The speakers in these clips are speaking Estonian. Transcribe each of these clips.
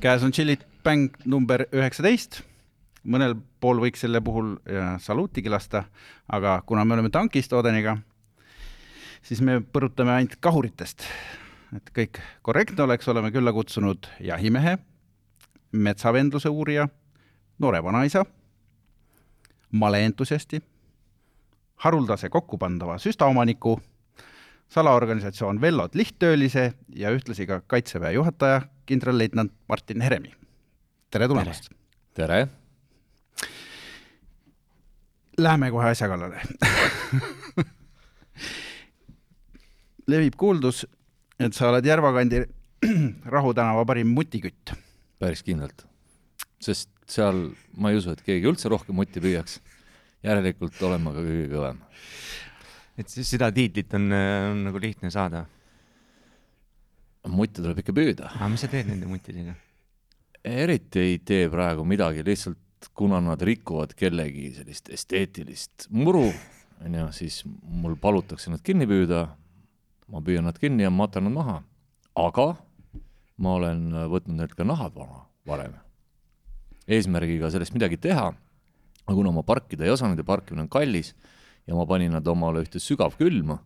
käes on Chili Bang number üheksateist. mõnel pool võiks selle puhul saluutigi lasta, aga kuna me oleme tankist Odeniga, siis me põrutame ainult kahuritest. et kõik korrektne oleks, oleme külla kutsunud jahimehe, metsavendluse uurija, noore vanaisa, maleentusiasti, haruldase kokkupandava süstaomaniku salaorganisatsioon Vellod lihttöölise ja ühtlasi ka Kaitseväe juhataja, kindralleitnant Martin Heremi. tere tulemast! tere! Läheme kohe asja kallale levib kuuldus, et sa oled Järvakandi Rahu tänava parim mutikütt. päris kindlalt. sest seal ma ei usu, et keegi üldse rohkem mutti püüaks. järelikult olen ma ka kõige kõvem et siis seda tiitlit on, on nagu lihtne saada. mutte tuleb ikka püüda. aga mis sa teed nende muttidega? eriti ei tee praegu midagi, lihtsalt kuna nad rikuvad kellegi sellist esteetilist muru, onju, siis mul palutakse nad kinni püüda. ma püüan nad kinni ja matan nad maha. aga ma olen võtnud neilt ka nahad maha varem. eesmärgiga sellest midagi teha. aga kuna ma parkida ei osanud ja parkimine on kallis ja ma panin nad omale ühte sügavkülma,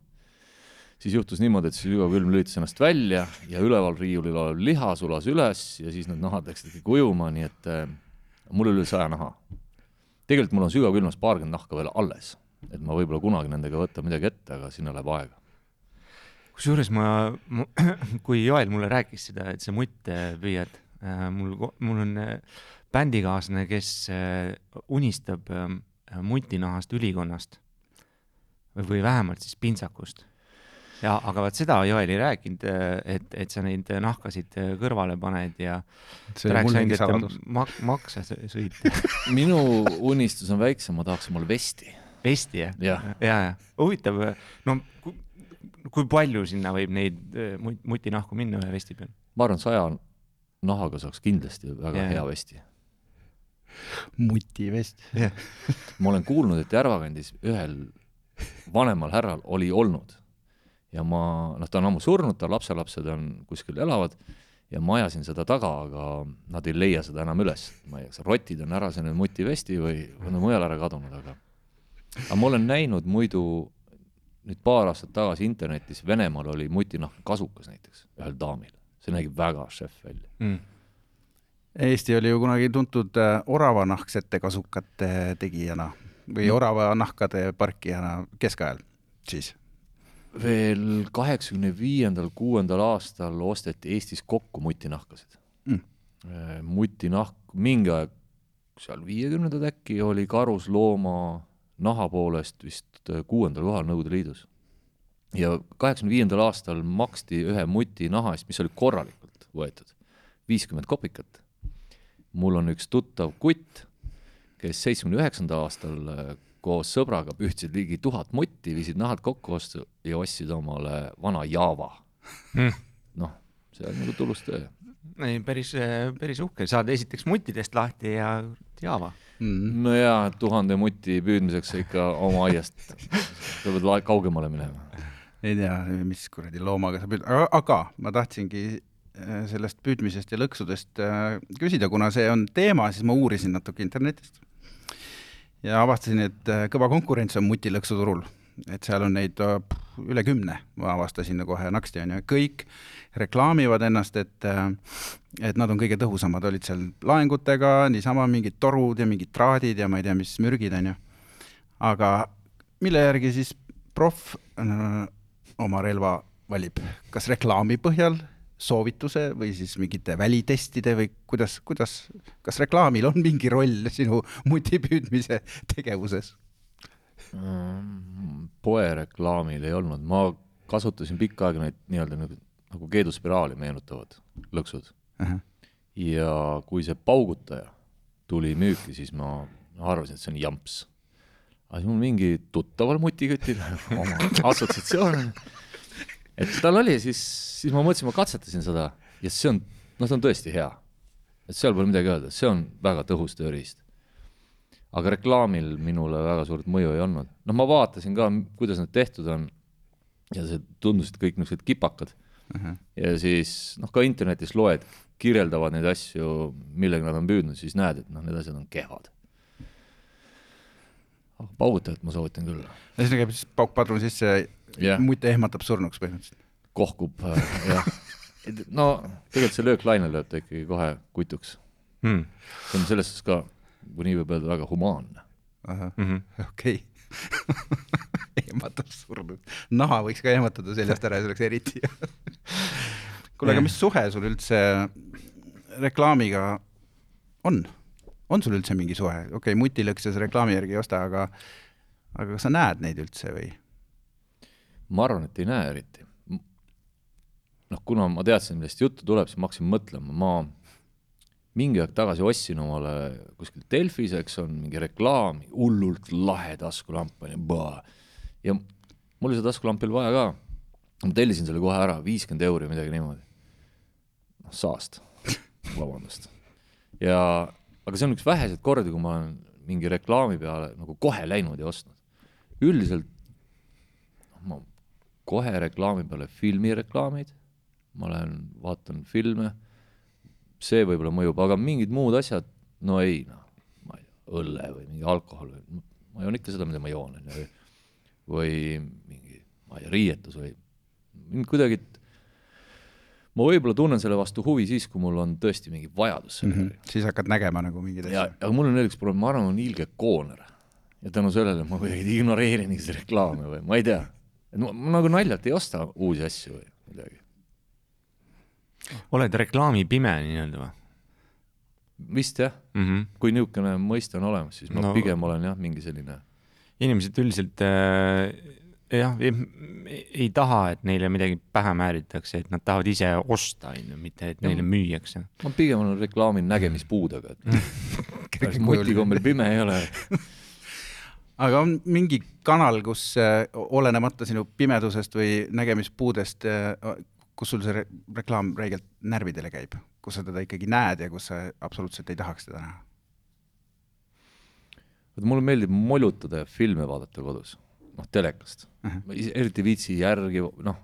siis juhtus niimoodi, et see sügavkülm lülitas ennast välja ja üleval riiulil olev liha sulas üles ja siis need nahad läksid ikkagi ujuma, nii et äh, mul oli üle saja naha. tegelikult mul on sügavkülmas paarkümmend nahka veel alles, et ma võib-olla kunagi nendega võtan midagi ette, aga sinna läheb aega. kusjuures ma, ma, kui Joel mulle rääkis seda, et sa mutte püüad äh,, mul, mul on äh, bändikaaslane, kes äh, unistab mutinahast ülikonnast või vähemalt siis pintsakust. ja aga vaat seda Joel ei rääkinud, et, et sa neid nahkasid kõrvale paned ja mak-, maksa sõid minu unistus on väiksem, ma tahaks omale vesti. vesti, jah? jah ja, ja, huvitav, no kui, kui palju sinna võib neid mutinahku minna ühe vesti peal? ma arvan, saja nahaga saaks kindlasti väga ja, hea vesti mutivest ma olen kuulnud, et Järvakandis ühel vanemal härral oli olnud. ja ma, noh, ta on ammu surnud, ta lapselapsed on kuskil elavad ja ma ajasin seda taga, aga nad ei leia seda enam üles. ma ei tea, kas rotid on ära söönud mutivesti või on mujal ära kadunud, aga aga ma olen näinud muidu nüüd paar aastat tagasi internetis, Venemaal oli mutinahk kasukas näiteks, ühel daamil. see nägi väga šef välja mm. Eesti oli ju kunagi tuntud äh, oravanahksete kasukate tegijana või oravanahkade parkijana keskajal siis? veel kaheksakümne viiendal, kuuendal aastal osteti Eestis kokku mutinahkasid mm.. Äh, mutinahk, mingi aeg, seal viiekümnendad äkki, oli karuslooma naha poolest vist äh, kuuendal kohal Nõukogude Liidus. ja kaheksakümne viiendal aastal maksti ühe muti naha eest, mis oli korralikult võetud, viiskümmend kopikat. mul on üks tuttav kutt kes seitsmekümne üheksandal aastal äh, koos sõbraga pühtisid ligi tuhat mutti, viisid nahad kokku ostu ja ostsid omale vana Java. Mm.. noh, see on nagu tulus töö. ei, päris, äh, päris uhke, saad esiteks muttidest lahti ja Java. Mm.. no jaa, tuhande muti püüdmiseks ikka oma aiast, sa pead kaugemale minema. ei tea, mis kuradi loomaga sa püüd, aga ma tahtsingi äh, sellest püüdmisest ja lõksudest küsida, kuna see on teema, siis ma uurisin natuke internetist ja avastasin, et äh, kõva konkurents on mutilõksuturul, et seal on neid äh, üle kümne, ma avastasin kohe naksti, on ju, kõik reklaamivad ennast, et äh, et nad on kõige tõhusamad, olid seal laengutega, niisama mingid torud ja mingid traadid ja ma ei tea, mis mürgid, on ju. aga mille järgi siis proff oma relva valib, kas reklaami põhjal soovituse või siis mingite välitestide või kuidas, kuidas, kas reklaamil on mingi roll sinu mutipüüdmise tegevuses? Mm, poereklaamil ei olnud, ma kasutasin pikka aega neid nii-öelda nagu, nagu keeduspiraali meenutavad lõksud uh. -huh. ja kui see paugutaja tuli müüki, siis ma arvasin, et see on jamps. aga siis mul mingi tuttaval mutikütil oma assotsiatsioon on et tal oli siis, siis ma mõtlesin, ma katsetasin seda ja see on, noh, see on tõesti hea. et seal pole midagi öelda, see on väga tõhus tööriist. aga reklaamil minule väga suurt mõju ei olnud. noh, ma vaatasin ka, kuidas need tehtud on ja see tundusid kõik niisugused kipakad. ja siis noh, ka internetis loed, kirjeldavad neid asju, millega nad on püüdnud, siis näed, et noh, need asjad on kehvad. paugutajat ma soovitan küll. käib siis pauk padruni sisse Jah. mutte ehmatab surnuks põhimõtteliselt. kohkub äh, jah. no tegelikult see lööklaine lööb ta ikkagi kohe kutuks. mm. see on selles suhtes ka, kui nii võib öelda, väga humaanne. -hmm. okei ehmatab surnud. naha võiks ka ehmatada seljast ära ja see oleks eriti hea. kuule, aga mis suhe sul üldse reklaamiga on? on sul üldse mingi suhe? okei okay,, mutilõkse sa reklaami järgi ei osta, aga aga kas sa näed neid üldse või? Ma arvan, et ei näe eriti. noh, kuna ma teadsin, millest juttu tuleb, siis ma hakkasin mõtlema, ma mingi aeg tagasi ostsin omale kuskil Delfis, eks on mingi reklaam, hullult lahe taskulamp on ju, ja mul seda taskulampi oli vaja ka. ma tellisin selle kohe ära, viiskümmend euri, midagi niimoodi. noh, saast, vabandust. ja, aga see on üks väheseid kordi, kui ma olen mingi reklaami peale nagu kohe läinud ja ostnud. üldiselt noh, ma kohe reklaami peale filmireklaamid, ma olen, vaatan filme, see võib-olla mõjub, aga mingid muud asjad, no ei noh, ma ei tea, õlle või mingi alkohol või ma joon ikka seda, mida ma joon, on ju, või mingi, ma ei tea, riietus või mind kuidagi, ma võib-olla tunnen selle vastu huvi siis, kui mul on tõesti mingi vajadus selle mm järgi -hmm. siis hakkad nägema nagu mingeid asju., aga mul on veel üks probleem, ma arvan, olen ilge kooner. ja tänu sellele ma kuidagi ignoreerin neid reklaame või ma ei tea. Ma nagu naljalt ei osta uusi asju või midagi. oled reklaamipime nii-öelda või vist jah, mm? -hmm. kui niisugune mõiste on olemas, siis ma no. No- pigem olen jah, mingi selline, inimesed üldiselt äh, jah, ei, taha, et neile midagi pähe määritakse, et nad tahavad ise osta, on ju, mitte et neile müüakse. ma pigem olen reklaami nägemispuudega, et mutikombel pime ei ole. aga on mingi kanal, kus äh, olenemata sinu pimedusest või nägemispuudest, kus sul see re reklaam räigelt närvidele käib, kus sa teda ikkagi näed ja kus sa absoluutselt ei tahaks teda näha? vaata, mulle meeldib molutada ja filme vaadata kodus, noh, telekast uh. Mhm. -huh. ma eriti ei viitsi järgi, noh,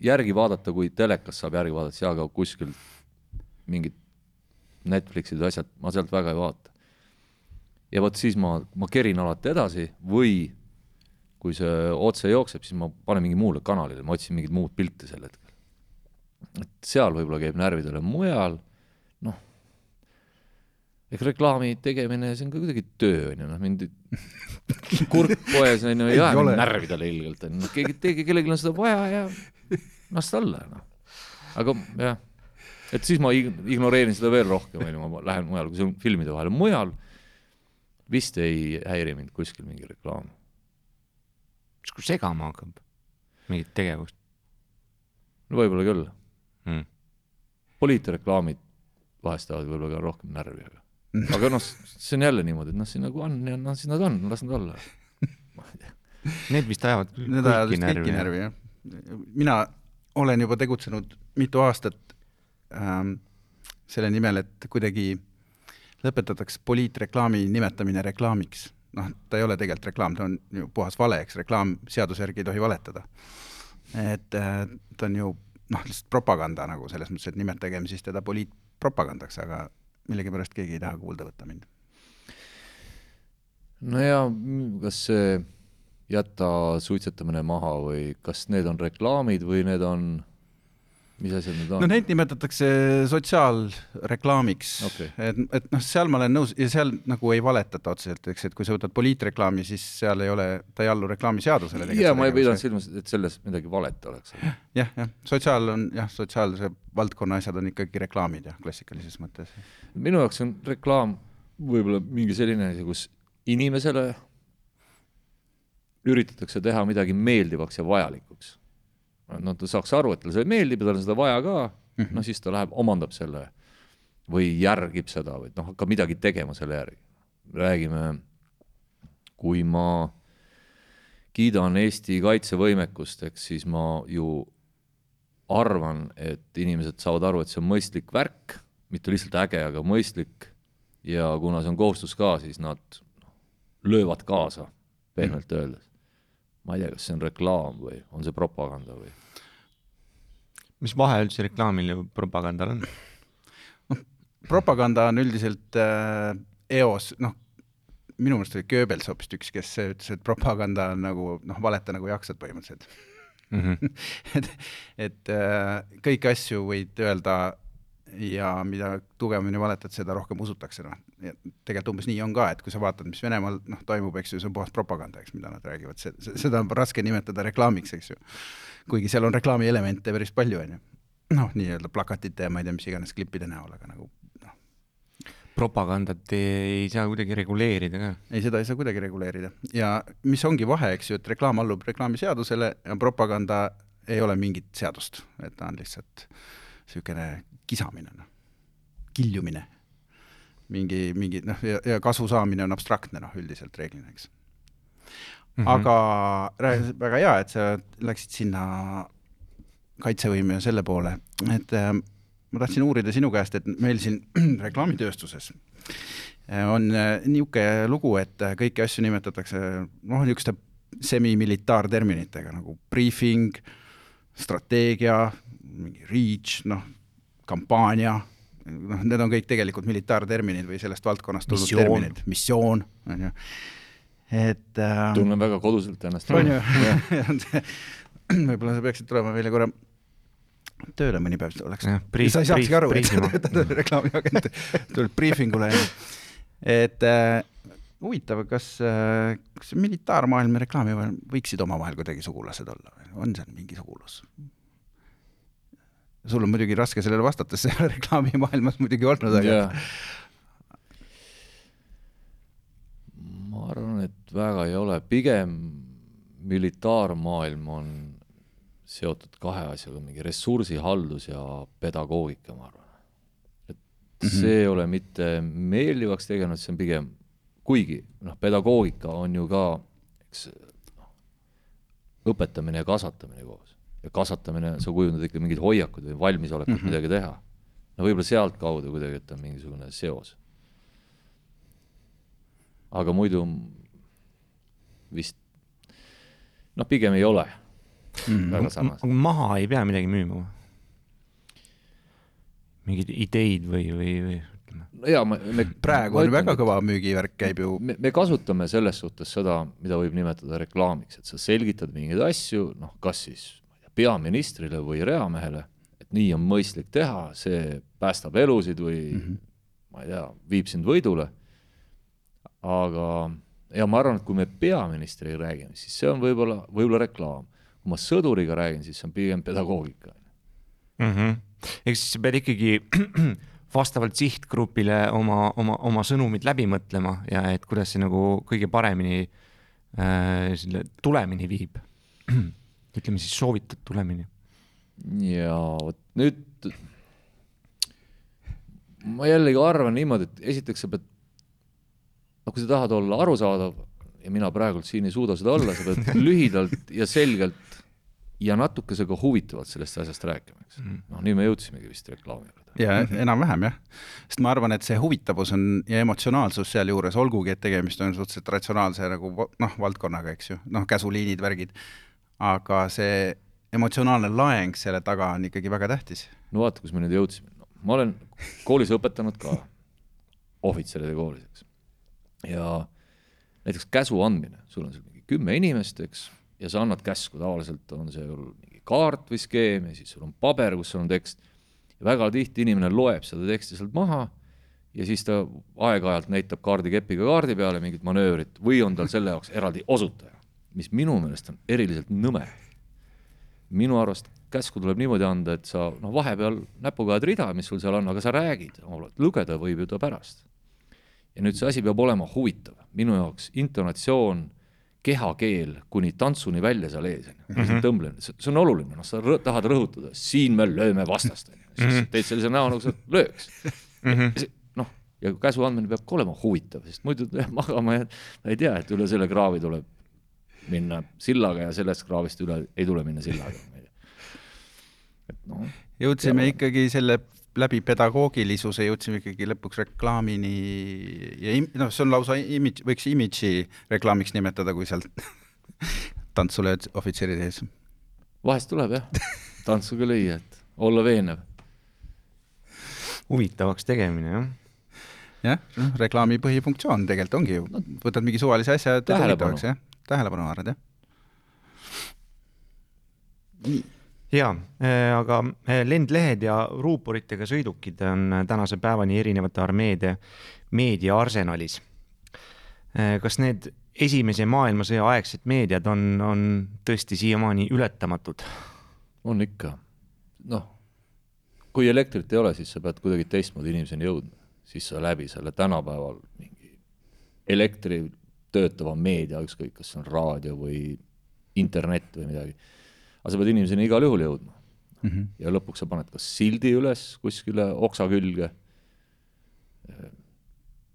järgi vaadata, kui telekas saab järgi vaadata, siis aga kuskil mingid Netflixid või asjad, ma sealt väga ei vaata. Ja vot siis ma, ma kerin alati edasi või kui see otse jookseb, siis ma panen mingi muule kanalile, ma otsin mingit muud pilti sel hetkel. et seal võib-olla käib närvidele, mujal noh, ega reklaami tegemine, see on ka kuidagi töö, on ju, noh, mind kurk poes, on ju, ei aja mind närvidele ilgelt, on ju, noh, keegi, keegi, kellelgi on seda vaja ja las ta olla, noh. aga jah, et siis ma ig- ignoreerin seda veel rohkem, on ju, ma lähen mujale, kui see on filmide vahel, mujal vist ei häiri mind kuskil mingi reklaam. kas kui segama hakkab mingit tegevust no võib-olla küll, mm.? poliitreklaamid vahest ajavad võib-olla ka rohkem närvi, aga aga noh, see on jälle niimoodi, et noh, siin nagu on ja noh, siis nad on, las nad olla. Need vist ajavad Need ajavad vist kõiki närvi, jah. mina olen juba tegutsenud mitu aastat ähm, selle nimel, et kuidagi lõpetataks poliitreklaami nimetamine reklaamiks. noh, ta ei ole tegelikult reklaam, ta on ju puhas vale, eks reklaam seaduse järgi ei tohi valetada. et äh, ta on ju noh, lihtsalt propaganda nagu selles mõttes, et nimetagem siis teda poliitpropagandaks, aga millegipärast keegi ei taha kuulda võtta mind. no ja kas see jäta suitsetamine maha või kas need on reklaamid või need on, mis asjad need no on? neid nimetatakse sotsiaalreklaamiks Okei. et, et noh, seal ma olen nõus ja seal nagu ei valetata otseselt, eks, et kui sa võtad poliitreklaami, siis seal ei ole, ta ei allu reklaamiseadusele. ja ma ei pidanud silmas, et selles midagi valet oleks. jah, jah, sotsiaal on jah, sotsiaalse valdkonna asjad on ikkagi reklaamid jah, klassikalises mõttes. minu jaoks on reklaam võib-olla mingi selline asi, kus inimesele üritatakse teha midagi meeldivaks ja vajalikuks. No ta saaks aru, et talle see meeldib ja tal on seda vaja ka, no siis ta läheb, omandab selle või järgib seda või noh, hakkab midagi tegema selle järgi. räägime, kui ma kiidan Eesti kaitsevõimekust, eks siis ma ju arvan, et inimesed saavad aru, et see on mõistlik värk, mitte lihtsalt äge, aga mõistlik ja kuna see on kohustus ka, siis nad löövad kaasa, pehmelt öeldes. ma ei tea, kas see on reklaam või on see propaganda või? Mis vahe üldse reklaamil ja propagandal on? propaganda on üldiselt äh, eos, noh, minu meelest oli Goebbels hoopistükkis, kes ütles, et propaganda on nagu noh, valeta nagu jaksad põhimõtteliselt mm. -hmm. et, et äh, kõiki asju võid öelda ja mida tugevamini valetad, seda rohkem usutakse, noh. tegelikult umbes nii on ka, et kui sa vaatad, mis Venemaal noh, toimub, eks ju, see on puhas propaganda, eks, mida nad räägivad, see, seda on raske nimetada reklaamiks, eks ju. kuigi seal on reklaamielemente päris palju, on ju. noh, nii-öelda plakatite ja ma ei tea, mis iganes klippide näol, aga nagu propagandat ei saa kuidagi reguleerida ka. ei, seda ei saa kuidagi reguleerida ja mis ongi vahe, eks ju, et reklaam allub reklaamiseadusele ja propaganda ei ole mingit seadust, et ta on lihtsalt niisugune kisamine, noh, kiljumine. mingi, mingi noh, ja, ja kasu saamine on abstraktne, noh, üldiselt reeglina, eks mm. -hmm. aga väga hea, et sa läksid sinna kaitsevõime ja selle poole, et äh, ma tahtsin uurida sinu käest, et meil siin reklaamitööstuses äh, on äh, niisugune lugu, et äh, kõiki asju nimetatakse noh, niisuguste semimilitaarterminitega nagu briefing, strateegia, mingi reach, noh, kampaania, noh, need on kõik tegelikult militaarterminid või sellest valdkonnast tulnud missioon. terminid, missioon, on ju, et äh, tunnen väga koduselt ennast. on ju, võib-olla sa peaksid tulema meile korra tööle mõni päev oleks. sa ei saakski aru, et sa töötad reklaamiagent, tuled briifingule ja et äh, huvitav, kas äh,, kas militaarmaailm ja reklaamimaailm võiksid omavahel kuidagi sugulased olla või on seal mingi sugulus? Sul on muidugi raske sellele vastata, see ei ole reklaamimaailmas muidugi olnud, aga yeah. ma arvan, et väga ei ole, pigem militaarmaailm on seotud kahe asjaga, mingi ressursihaldus ja pedagoogika, ma arvan. et mm -hmm. see ei ole mitte meeldivaks tegenud, see on pigem, kuigi noh, pedagoogika on ju ka, eks õpetamine ja kasvatamine koos. Ja kasvatamine, sa kujundad ikka mingeid hoiakuid või valmisolekut mm -hmm. midagi teha. no võib-olla sealtkaudu kuidagi, et on mingisugune seos. aga muidu vist noh, pigem ei ole mm. väga sarnased. maha ei pea midagi müüma? mingeid ideid või, või, või ütleme? no jaa, me, me praegu on väga kõva müügivärk käib ju. me, me kasutame selles suhtes seda, mida võib nimetada reklaamiks, et sa selgitad mingeid asju, noh, kas siis peaministrile või reamehele, et nii on mõistlik teha, see päästab elusid või mm -hmm. ma ei tea, viib sind võidule. aga, ja ma arvan, et kui me peaministriga räägime, siis see on võib-olla, võib-olla reklaam kui ma sõduriga räägin, siis see on pigem pedagoogika mm. -hmm. ehk siis sa pead ikkagi vastavalt sihtgrupile oma, oma, oma sõnumid läbi mõtlema ja et kuidas see nagu kõige paremini äh, selle tulemini viib. ütleme siis soovitud tulemini. ja vot nüüd ma jällegi arvan niimoodi, et esiteks sa pead, no kui sa tahad olla arusaadav ja mina praegult siin ei suuda seda olla, sa pead lühidalt ja selgelt ja natukese ka huvitavalt sellest asjast rääkima, eks. Mm.. noh, nii me jõudsimegi vist reklaami juurde. ja enam-vähem jah, sest ma arvan, et see huvitavus on ja emotsionaalsus sealjuures, olgugi et tegemist on suhteliselt ratsionaalse nagu noh, valdkonnaga, eks ju, noh, käsuliinid, värgid, aga see emotsionaalne laeng selle taga on ikkagi väga tähtis. no vaata, kus me nüüd jõudsime no,. ma olen koolis õpetanud ka ohvitseride koolis, eks. ja näiteks käsu andmine, sul on seal mingi kümme inimest, eks ja sa annad käsku, tavaliselt on see mingi kaart või skeem ja siis sul on paber, kus sul on tekst. väga tihti inimene loeb seda teksti sealt maha ja siis ta aeg-ajalt näitab kaardikepiga kaardi peale mingit manöövrit või on tal selle jaoks eraldi osutaja, mis minu meelest on eriliselt nõme. minu arust käsku tuleb niimoodi anda, et sa noh, vahepeal näpuga ajad rida, mis sul seal on, aga sa räägid, lugeda võib ju ta pärast. ja nüüd see asi peab olema huvitav, minu jaoks intonatsioon kehakeel kuni tantsuni välja seal ees, on ju, mhm. tõmblemine, see on oluline, noh, sa rõ tahad rõhutada, siin me lööme vastast, on ju, siis mhm. teed sellise näo, nagu sa lööks mm -hmm. ja käsu andmine peab ka olema huvitav, sest muidu jääb magama ja ta ei tea, et üle selle kraavi tuleb minna sillaga ja sellest kraavist üle ei tule minna sillaga. et noh. jõudsime ikkagi selle läbi pedagoogilisuse jõudsime ikkagi lõpuks reklaamini ja im-, noh, see on lausa imidž, võiks imidži reklaamiks nimetada, kui sealt tantsu lööd ohvitseride ees. vahest tuleb jah, tantsu ka lüüa, et olla veenev. huvitavaks tegemine jah. jah, noh, reklaami põhifunktsioon tegelikult ongi ju, võtad mingi suvalise asja ja teed Tähelepanu. huvitavaks, jah, tähelepanu haarad, jah. nii, ja, aga eh, lendlehed ja ruuporitega sõidukid on eh, tänase päevani erinevate armeede meediaarsenalis. kas need esimese maailmasõja aegsed meediad on, on tõesti siiamaani ületamatud? on ikka. noh, kui elektrit ei ole, siis sa pead kuidagi teistmoodi inimeseni jõudma, siis sa läbi selle tänapäeval mingi elektri töötava meedia, ükskõik, kas see on raadio või internet või midagi, aga sa pead inimeseni igal juhul jõudma mm. -hmm. ja lõpuks sa paned kas sildi üles kuskile oksa külge,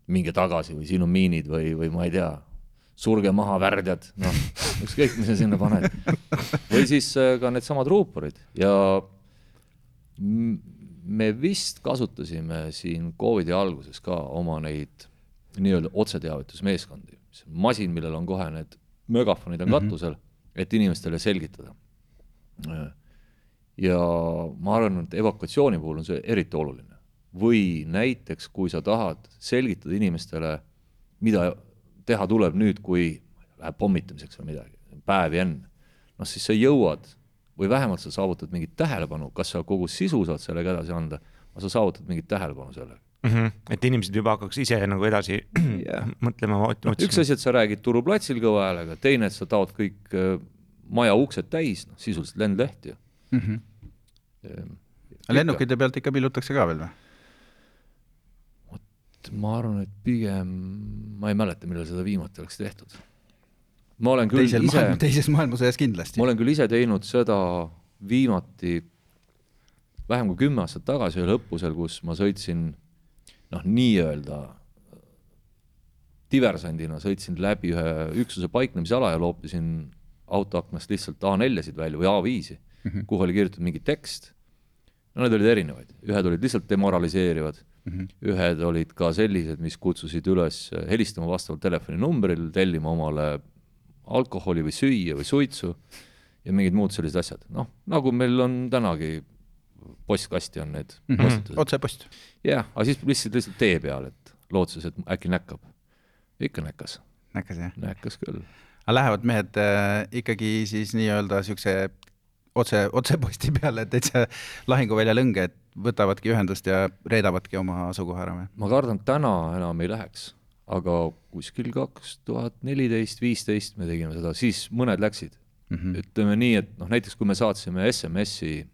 minge tagasi või siin on miinid või, või ma ei tea, surge maha värdjad, noh, ükskõik, mis sa sinna paned. või siis äh, ka needsamad ruuporid ja me vist kasutasime siin Covidi alguses ka oma neid nii-öelda otseteavitusmeeskondi, masin, millel on kohe need megafonid on katusel mm, -hmm. et inimestele selgitada. ja ma arvan, et evakuatsiooni puhul on see eriti oluline. või näiteks, kui sa tahad selgitada inimestele, mida teha tuleb nüüd, kui läheb pommitamiseks või midagi, päevi enne, noh siis sa jõuad või vähemalt sa saavutad mingit tähelepanu, kas sa kogu sisu saad sellega edasi anda, aga sa saavutad mingit tähelepanu sellega. mm. -hmm. et inimesed juba hakkaks ise nagu edasi Jah. mõtlema, noh, üks asi, et sa räägid turuplatsil kõva häälega, teine, et sa taod kõik äh, maja uksed täis, noh sisuliselt lendleht ju mm. -hmm. lennukite pealt ikka pillutakse ka veel või? vot ma arvan, et pigem ma ei mäleta, millal seda viimati oleks tehtud. ma olen küll teisel ise maailma, teises maailmasõjas kindlasti ma. olen küll ise teinud seda viimati vähem kui kümme aastat tagasi ühel õppusel, kus ma sõitsin noh, nii-öelda diversandina sõitsin läbi ühe üksuse paiknemisala ja loopisin autoaknast lihtsalt A4-sid välja või A5-i mm, -hmm. kuhu oli kirjutatud mingi tekst. no need olid erinevaid, ühed olid lihtsalt demoraliseerivad mm, -hmm. ühed olid ka sellised, mis kutsusid üles helistama vastavalt telefoninumbril, tellima omale alkoholi või süüa või suitsu ja mingid muud sellised asjad, noh, nagu meil on tänagi postkasti on need mm. postitused -hmm.. otsepost. jah, aga siis lihtsalt lihtsalt tee peal, et lootuses, et äkki näkkab. ikka näkkas, näkkas jah. näkkas küll. aga lähevad mehed äh, ikkagi siis nii-öelda siukse otse, otseposti peale täitsa lahinguvälja lõnge, et võtavadki ühendust ja reedavadki oma asukoha ära või? ma kardan, et täna enam ei läheks, aga kuskil kaks tuhat neliteist, viisteist me tegime seda, siis mõned läksid mm. -hmm. ütleme nii, et noh, näiteks kui me saatsime SMS-i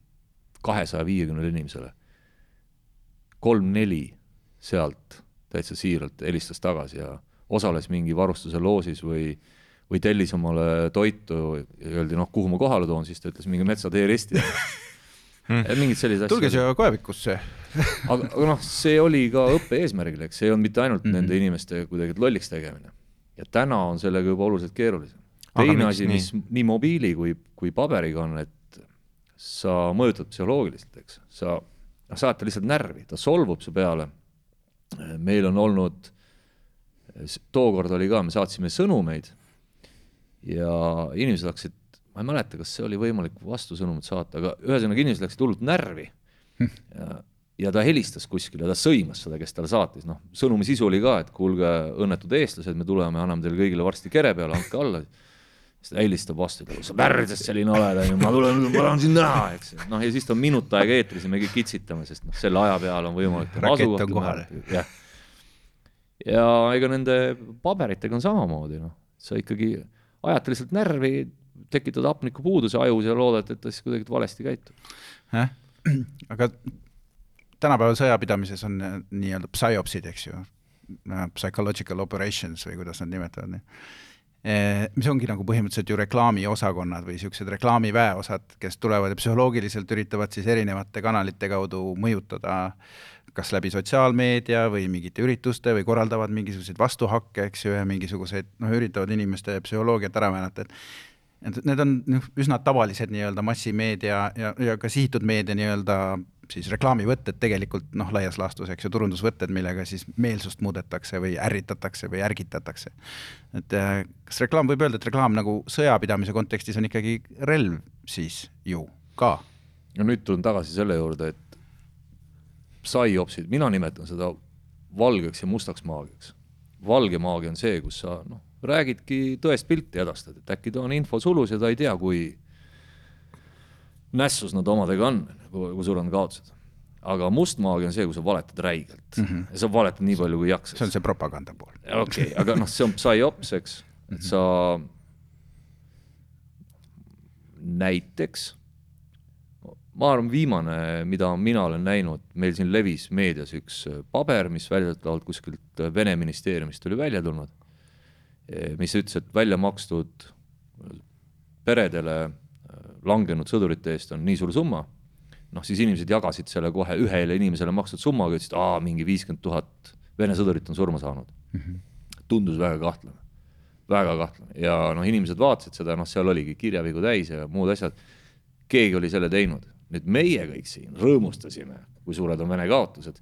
kahesaja viiekümnele inimesele, kolm-neli sealt täitsa siiralt helistas tagasi ja osales mingi varustuse loosis või või tellis omale toitu ja öeldi, noh, kuhu ma kohale toon, siis ta ütles mingi metsatee risti. mingid sellised tulge asjad. siia koevikusse. aga, aga noh, see oli ka õppe eesmärgil, eks see ei olnud mitte ainult mm -hmm. nende inimeste kuidagi lolliks tegemine. ja täna on sellega juba oluliselt keerulisem. Teine asi, mis nii mobiili kui, kui paberiga on, et sa mõjutad psühholoogiliselt, eks, sa, noh, sa ajad ta lihtsalt närvi, ta solvub su peale. meil on olnud, tookord oli ka, me saatsime sõnumeid ja inimesed hakkasid, ma ei mäleta, kas see oli võimalik vastusõnumit saata, aga ühesõnaga inimesed läksid hullult närvi ja ta helistas kuskile, ta sõimas seda, kes talle saatis, noh, sõnumi sisu oli ka, et kuulge, õnnetud eestlased, me tuleme, anname teile kõigile varsti kere peale, andke alla. Siis ta helistab vastu, ütleb, sa pärdes selline oled, onju, ma tulen, ma tahan sind näha, eks. noh, ja siis ta on minut aega eetris ja me kõik kitsitame, sest noh, selle aja peale on võimalik Rakett on kohal. jah. ja ega nende paberitega on samamoodi, noh, sa ikkagi ajad ta lihtsalt närvi, tekitad hapnikupuuduse ajus ja loodad, et ta siis kuidagi valesti käitub. jah, aga tänapäeval sõjapidamises on äh, nii-öelda psyopsid, eks ju, psychological operations või kuidas nad nimetavad neid. Mis ongi nagu põhimõtteliselt ju reklaamiosakonnad või niisugused reklaamiväeosad, kes tulevad ja psühholoogiliselt üritavad siis erinevate kanalite kaudu mõjutada kas läbi sotsiaalmeedia või mingite ürituste või korraldavad mingisuguseid vastuhakke, eks ju, ja mingisuguseid noh, üritavad inimeste psühholoogiat ära määrata, et et need on noh, üsna tavalised nii-öelda massimeedia ja, ja ka sihitud meedia nii-öelda siis reklaamivõtted tegelikult noh, laias laastus, eks ju, turundusvõtted, millega siis meelsust muudetakse või ärritatakse või ärgitatakse. et äh, kas reklaam, võib öelda, et reklaam nagu sõjapidamise kontekstis on ikkagi relv siis ju ka? ja nüüd tulen tagasi selle juurde, et psyopsid, mina nimetan seda valgeks ja mustaks maagiaks. valge maagia on see, kus sa noh, räägidki tõest pilti edastad, et äkki ta on info sulus ja ta ei tea, kui nässus nad omadega on, kui sul on kaotused. aga must maagia on see, kui sa valetad räigelt mm -hmm. ja sa valetad nii palju, kui jaksad. see on see propaganda pool. okei okay,, aga noh, see on psyops, eks, et sa näiteks ma arvan, viimane, mida mina olen näinud, meil siin levis meedias üks paber, mis väidetavalt kuskilt Vene ministeeriumist oli välja tulnud, eh, mis ütles, et välja makstud peredele langenud sõdurite eest on nii suur summa, noh siis inimesed jagasid selle kohe ühele inimesele makstud summaga, ütlesid, aa, mingi viiskümmend tuhat Vene sõdurit on surma saanud mm. -hmm. tundus väga kahtlane, väga kahtlane ja noh, inimesed vaatasid seda, noh, seal oligi kirjavigu täis ja muud asjad, keegi oli selle teinud nüüd meie kõik siin rõõmustasime, kui suured on Vene kaotused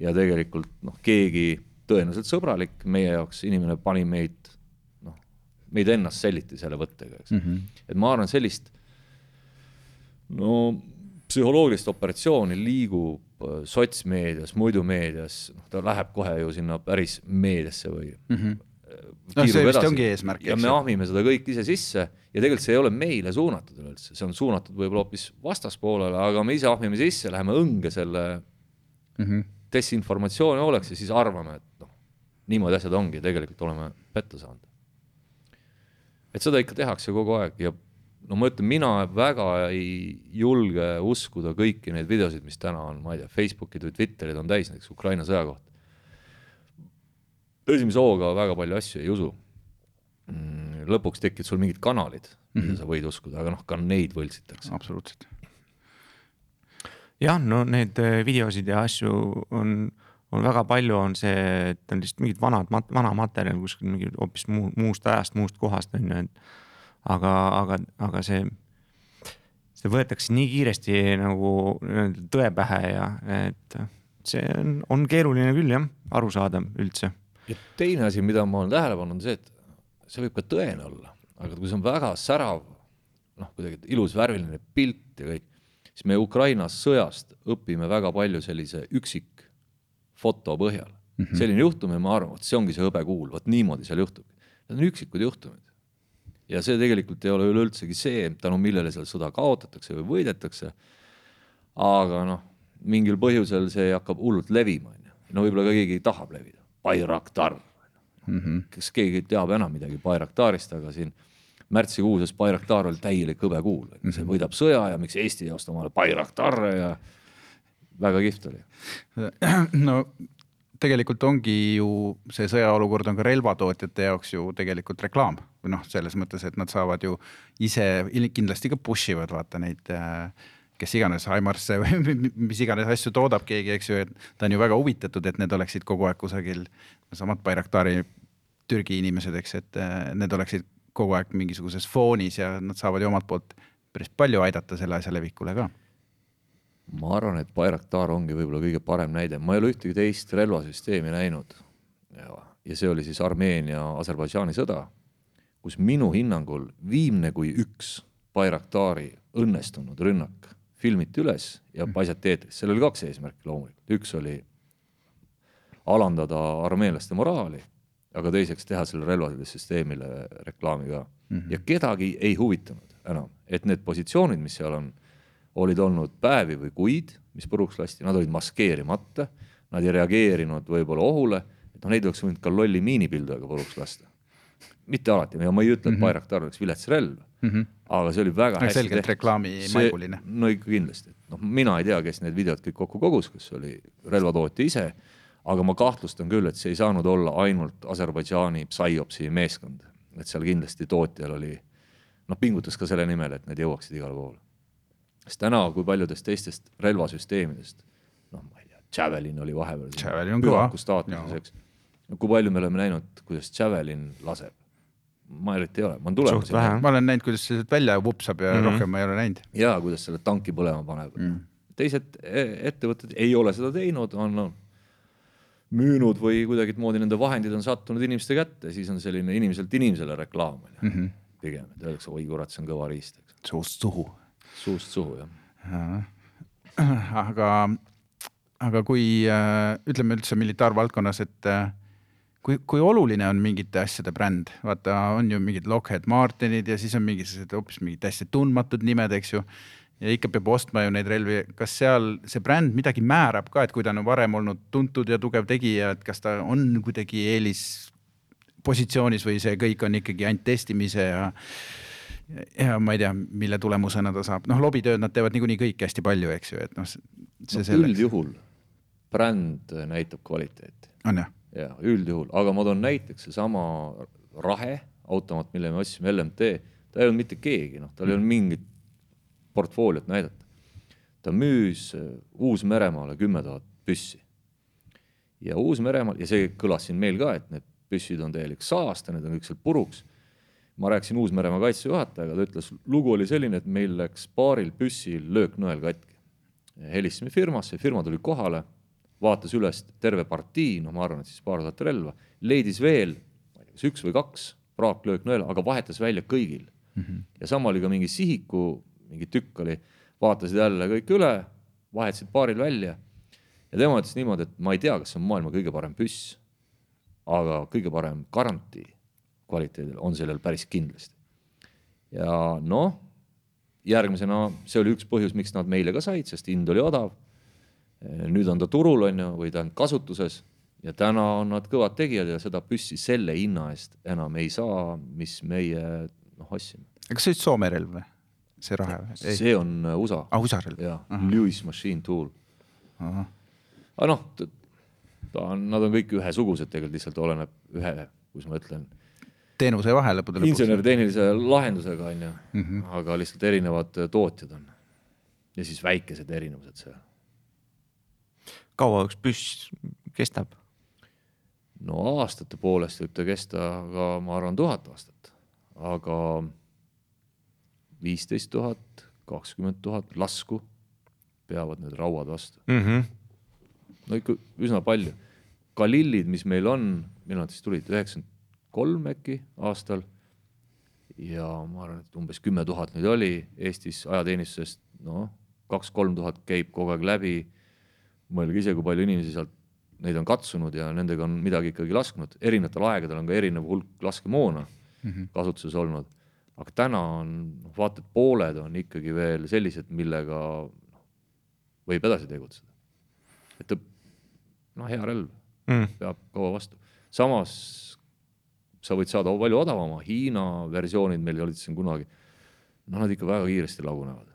ja tegelikult noh, keegi tõenäoliselt sõbralik meie jaoks inimene pani meid noh, meid ennast selliti selle võttega, eks mm. -hmm. et ma arvan, sellist no psühholoogilist operatsiooni liigub äh, sotsmeedias, muidu meedias, noh, ta läheb kohe ju sinna päris meediasse või mm. -hmm no see vist ongi eesmärk. ja me ahmime seda kõik ise sisse ja tegelikult see ei ole meile suunatud üleüldse, see on suunatud võib-olla hoopis vastaspoolele, aga me ise ahmime sisse, läheme õnge selle mm -hmm. desinformatsiooni hooleks ja siis arvame, et noh, niimoodi asjad ongi, tegelikult oleme petta saanud. et seda ikka tehakse kogu aeg ja no ma ütlen, mina väga ei julge uskuda kõiki neid videosid, mis täna on, ma ei tea, Facebookid või Twitterid on täis näiteks Ukraina sõja kohta esimese hooga väga palju asju ei usu. Mm, lõpuks tekivad sul mingid kanalid mm, -hmm. mida sa võid uskuda, aga noh, ka neid võltsitakse. absoluutselt. jah, no need äh, videosid ja asju on, on väga palju, on see, et on lihtsalt mingid vanad, vana materjal kuskil mingi hoopis muu, muust ajast, muust kohast on ju, et aga, aga, aga see, see võetakse nii kiiresti nagu tõe pähe ja et see on, on keeruline küll jah, aru saada üldse ja teine asi, mida ma olen tähele pannud, on see, et see võib ka tõene olla, aga kui see on väga särav, noh, kuidagi ilus värviline pilt ja kõik, siis me Ukraina sõjast õpime väga palju sellise üksikfoto põhjal mm. -hmm. selline juhtum ja ma arvan, vot see ongi see hõbekuul, vot niimoodi seal juhtub. Need on üksikud juhtumid. Ja see tegelikult ei ole üleüldsegi see, tänu millele seal sõda kaotatakse või võidetakse. aga noh, mingil põhjusel see hakkab hullult levima, on ju. no võib-olla ka keegi tahab levida Bayraktar mm. -hmm. kas keegi teab enam midagi Bayraktarist, aga siin märtsikuuses Bayraktar oli täielik hõbekuul mm, -hmm. see võidab sõja ja miks Eesti ei osta omale Bayraktarre ja väga kihvt oli. no tegelikult ongi ju see sõjaolukord on ka relvatootjate jaoks ju tegelikult reklaam või noh, selles mõttes, et nad saavad ju ise kindlasti ka push ivad vaata neid äh, kes iganes Aimarsse või mis iganes asju toodab keegi, eks ju, et ta on ju väga huvitatud, et need oleksid kogu aeg kusagil, samad Bayraktari Türgi inimesed, eks, et äh, need oleksid kogu aeg mingisuguses foonis ja nad saavad ju omalt poolt päris palju aidata selle asja levikule ka. Ma arvan, et Bayraktar ongi võib-olla kõige parem näide, ma ei ole ühtegi teist relvasüsteemi näinud. ja see oli siis Armeenia-Aserbaidžaani sõda, kus minu hinnangul viimne kui üks Bayraktari õnnestunud rünnak filmiti üles ja mhm. paisati eetris, seal oli kaks eesmärki loomulikult, üks oli alandada armeenlaste moraali, aga teiseks teha sellele relvasüsteemile reklaami ka mm. -hmm. ja kedagi ei huvitanud enam, et need positsioonid, mis seal on, olid olnud päevi või kuid, mis puruks lasti, nad olid maskeerimata, nad ei reageerinud võib-olla ohule, et noh, neid oleks võinud ka lolli miinipildujaga puruks lasta. mitte alati ma ei ütle, et mm -hmm. Bayraktar oleks vilets relv mm, -hmm. aga see oli väga hästi selgelt tehtud. reklaamimaiguline. no ikka kindlasti, noh, mina ei tea, kes need videod kõik kokku kogus, kas oli relvatootja ise, aga ma kahtlustan küll, et see ei saanud olla ainult Aserbaidžaani Psyopsi meeskond, et seal kindlasti tootjal oli, noh, pingutas ka selle nimel, et need jõuaksid igale poole. Sest täna, kui paljudest teistest relvasüsteemidest, noh, ma ei tea, Javelin oli vahepeal pühaku staatuses, eks. kui palju me oleme näinud, kuidas Javelin laseb ma eriti ei ole, ma olen tulemas. ma olen näinud, kuidas see välja vupsab ja mm -hmm. rohkem ma ei ole näinud. ja kuidas selle tanki põlema paneb mm. -hmm. teised e-, ettevõtted ei ole seda teinud, on no, müünud või kuidagimoodi nende vahendid on sattunud inimeste kätte, siis on selline inimeselt inimesele reklaam on ju mm -hmm. pigem, et öeldakse, oi kurat, see on kõva riist. suust suhu. Suust suhu jah. Aga, aga kui äh, ütleme üldse militaarvaldkonnas, et äh, kui, kui oluline on mingite asjade bränd, vaata, on ju mingid Lockheed Martinid ja siis on mingisugused hoopis mingid täiesti tundmatud nimed, eks ju. ja ikka peab ostma ju neid relvi, kas seal see bränd midagi määrab ka, et kui ta on varem olnud tuntud ja tugev tegija, et kas ta on kuidagi eelispositsioonis või see kõik on ikkagi ainult testimise ja ja ma ei tea, mille tulemusena ta saab, noh, lobitööd nad teevad niikuinii kõik hästi palju, eks ju, et noh, see no, selleks. üldjuhul bränd näitab kvaliteeti. on jah? ja üldjuhul, aga ma toon näiteks seesama Rahe automaat, mille me ostsime, LMT, ta ei olnud mitte keegi, noh, tal ei olnud mingit portfooliot näidata. ta müüs Uus-Meremaale kümme tuhat püssi. ja Uus-Meremaal, ja see kõlas siin meil ka, et need püssid on täielik saaste, need on kõik seal puruks ma rääkisin Uus-Meremaa kaitsejuhatajaga, ta ütles, lugu oli selline, et meil läks paaril püssil lööknõel katki. helistasime firmasse, firma tuli kohale, vaatas üles terve partii, noh, ma arvan, et siis paar tuhat relva, leidis veel, ma ei tea, kas üks või kaks praaklööknõela, aga vahetas välja kõigil mm. -hmm. ja sama oli ka mingi sihiku, mingi tükk oli, vaatasid jälle kõik üle, vahetasid paaril välja ja tema ütles niimoodi, et ma ei tea, kas see on maailma kõige parem püss, aga kõige parem garantii kvaliteedil on sellel päris kindlasti. ja noh, järgmisena see oli üks põhjus, miks nad meile ka said, sest hind oli odav. nüüd on ta turul, on ju, või ta on kasutuses ja täna on nad kõvad tegijad ja seda püssi selle hinna eest enam ei saa, mis meie noh ostsime. kas see oli Soome relv või? see rahe või? see on äh, USA ah,. USA relv? jah, Lewis Machine Tool. aga noh, ta on, nad on kõik ühesugused tegelikult, lihtsalt oleneb ühe, kuidas ma ütlen teenuse vahe lõppude lõpuks. insener-tehnilise lahendusega on ju mm, Mhm. -hmm. aga lihtsalt erinevad äh, tootjad on. ja siis väikesed erinevused seal. kaua üks püss kestab? no aastate poolest võib ta kesta ka, ma arvan, tuhat aastat, aga viisteist tuhat, kakskümmend tuhat lasku peavad need rauad vastu mm. -hmm. no ikka üsna palju. Galillid, mis meil on, millal nad siis tulid, üheksakümmend kolm äkki aastal. ja ma arvan, et umbes kümme tuhat neid oli Eestis ajateenistusest, noh, kaks-kolm tuhat käib kogu aeg läbi. mõelge ise, kui palju inimesi sealt neid on katsunud ja nendega on midagi ikkagi lasknud, erinevatel aegadel on ka erinev hulk laskemoona mm -hmm. kasutuses olnud. aga täna on, noh vaata, et pooled on ikkagi veel sellised, millega noh, võib edasi tegutseda. et noh, hea relv mm. peab kaua vastu. samas sa võid saada palju odavama, Hiina versioonid meil olid siin kunagi, noh, nad ikka väga kiiresti lagunevad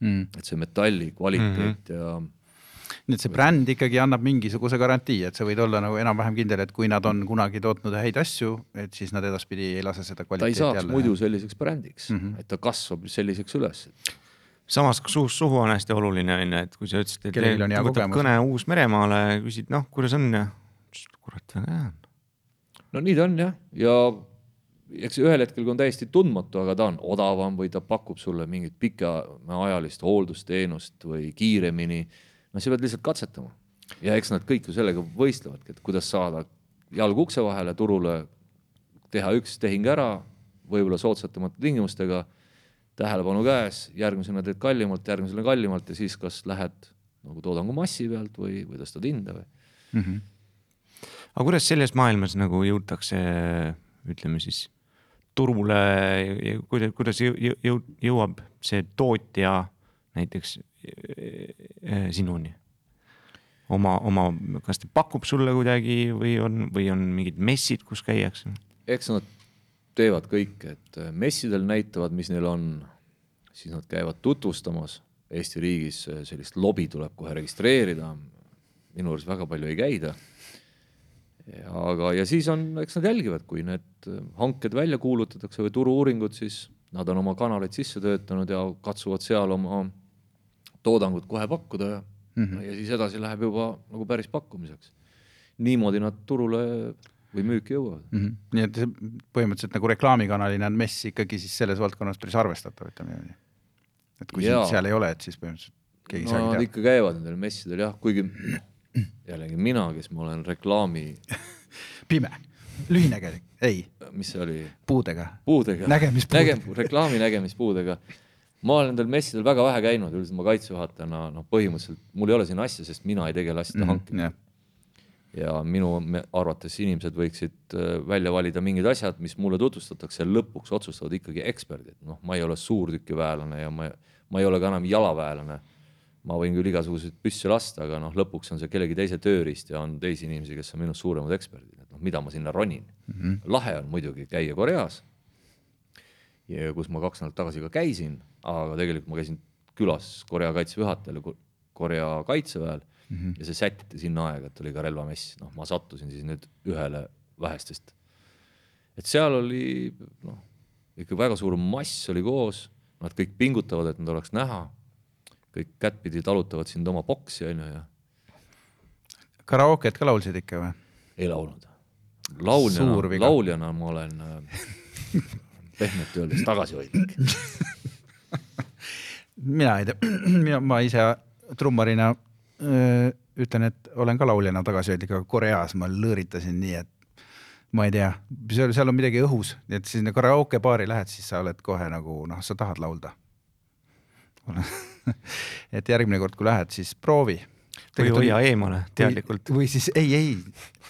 mm.. et see metalli kvaliteet mm -hmm. ja nii et see bränd ikkagi annab mingisuguse garantii, et sa võid olla nagu enam-vähem kindel, et kui nad on kunagi tootnud häid asju, et siis nad edaspidi ei lase seda ta ei kvaliteeti saaks jälle. muidu selliseks brändiks mm. -hmm. et ta kasvab selliseks üles. samas ka suust suhu on hästi oluline, on ju, et kui sa ütlesid, et võtad kogemus. kõne Uus-Meremaale, küsid, noh, kuidas on ja kurat, väga hea on. No nii ta on jah, ja eks ühel hetkel, kui on täiesti tundmatu, aga ta on odavam või ta pakub sulle mingit pikaajalist hooldusteenust või kiiremini, no sa pead lihtsalt katsetama. ja eks nad kõik ju sellega võistlevadki, et kuidas saada jalg ukse vahele turule, teha üks tehing ära, võib-olla soodsatamate tingimustega, tähelepanu käes, järgmisena teed kallimalt, järgmisena kallimalt ja siis kas lähed nagu toodangu massi pealt või, või tõstad hinda või mm. -hmm. Aga kuidas selles maailmas nagu jõutakse, ütleme siis turule, kuidas, kuidas jõu, jõu, jõuab see tootja näiteks eh, sinuni? oma, oma, kas ta pakub sulle kuidagi või on, või on mingid messid, kus käiakse? eks nad teevad kõike, et äh, messidel näitavad, mis neil on, siis nad käivad tutvustamas Eesti riigis, äh, sellist lobi tuleb kohe registreerida. minu arust väga palju ei käida. Aga, ja siis on, eks nad jälgivad, kui need äh, hanked välja kuulutatakse või turu-uuringud, siis nad on oma kanaleid sisse töötanud ja katsuvad seal oma toodangut kohe pakkuda ja mm, -hmm. ja siis edasi läheb juba nagu päris pakkumiseks. niimoodi nad turule või müüki jõuavad mm. -hmm. nii et põhimõtteliselt nagu reklaamikanalina on mess ikkagi siis selles valdkonnas päris arvestatav, ütleme niimoodi. et kui sind seal ei ole, et siis põhimõtteliselt keegi no nad saagi ikka käivad nendel messidel jah, kuigi jällegi mina, kes ma olen reklaami, pime, lühinägelik, ei, mis see oli, puudega. puudega. Nägemispuudega. Näge-, reklaami nägemispuudega. ma olen nendel messidel väga vähe käinud, üldiselt ma kaitsejuhatajana, noh, põhimõtteliselt mul ei ole siin asja, sest mina ei tegele asjade mm -hmm. hankimisega ja minu arvates inimesed võiksid äh, välja valida mingid asjad, mis mulle tutvustatakse lõpuks otsustavad ikkagi eksperdid, noh, ma ei ole suurtükiväelane ja ma, ma ei ole ka enam jalaväelane. Ma võin küll igasuguseid püsse lasta, aga noh, lõpuks on see kellegi teise tööriist ja on teisi inimesi, kes on minust suuremad eksperdid, et noh, mida ma sinna ronin mm. -hmm. lahe on muidugi käia Koreas. ja kus ma kaks nädalat tagasi ka käisin, aga tegelikult ma käisin külas Korea kaitseväe juhatajal ja Korea kaitseväel mm -hmm. ja see sättiti sinna aega, et oli ka relvamess, noh, ma sattusin siis nüüd ühele vähestest. et seal oli noh, ikka väga suur mass oli koos, nad kõik pingutavad, et nad oleks näha, kõik kättpidi talutavad sind oma boksi, onju, ja karaoket ka laulsid ikka või? ei laulnud. lauljana, lauljana ma olen äh, pehmelt öeldes tagasihoidlik. Mina ei tea, mina, ma ise trummarina ütlen, et olen ka lauljana tagasihoidlik, aga Koreas ma lõõritasin nii, et ma ei tea, seal, seal on midagi õhus, et sinna karaoke baari lähed, siis sa oled kohe nagu noh, sa tahad laulda et järgmine kord, kui lähed, siis proovi või hoia eemale teadlikult. või siis ei, ei,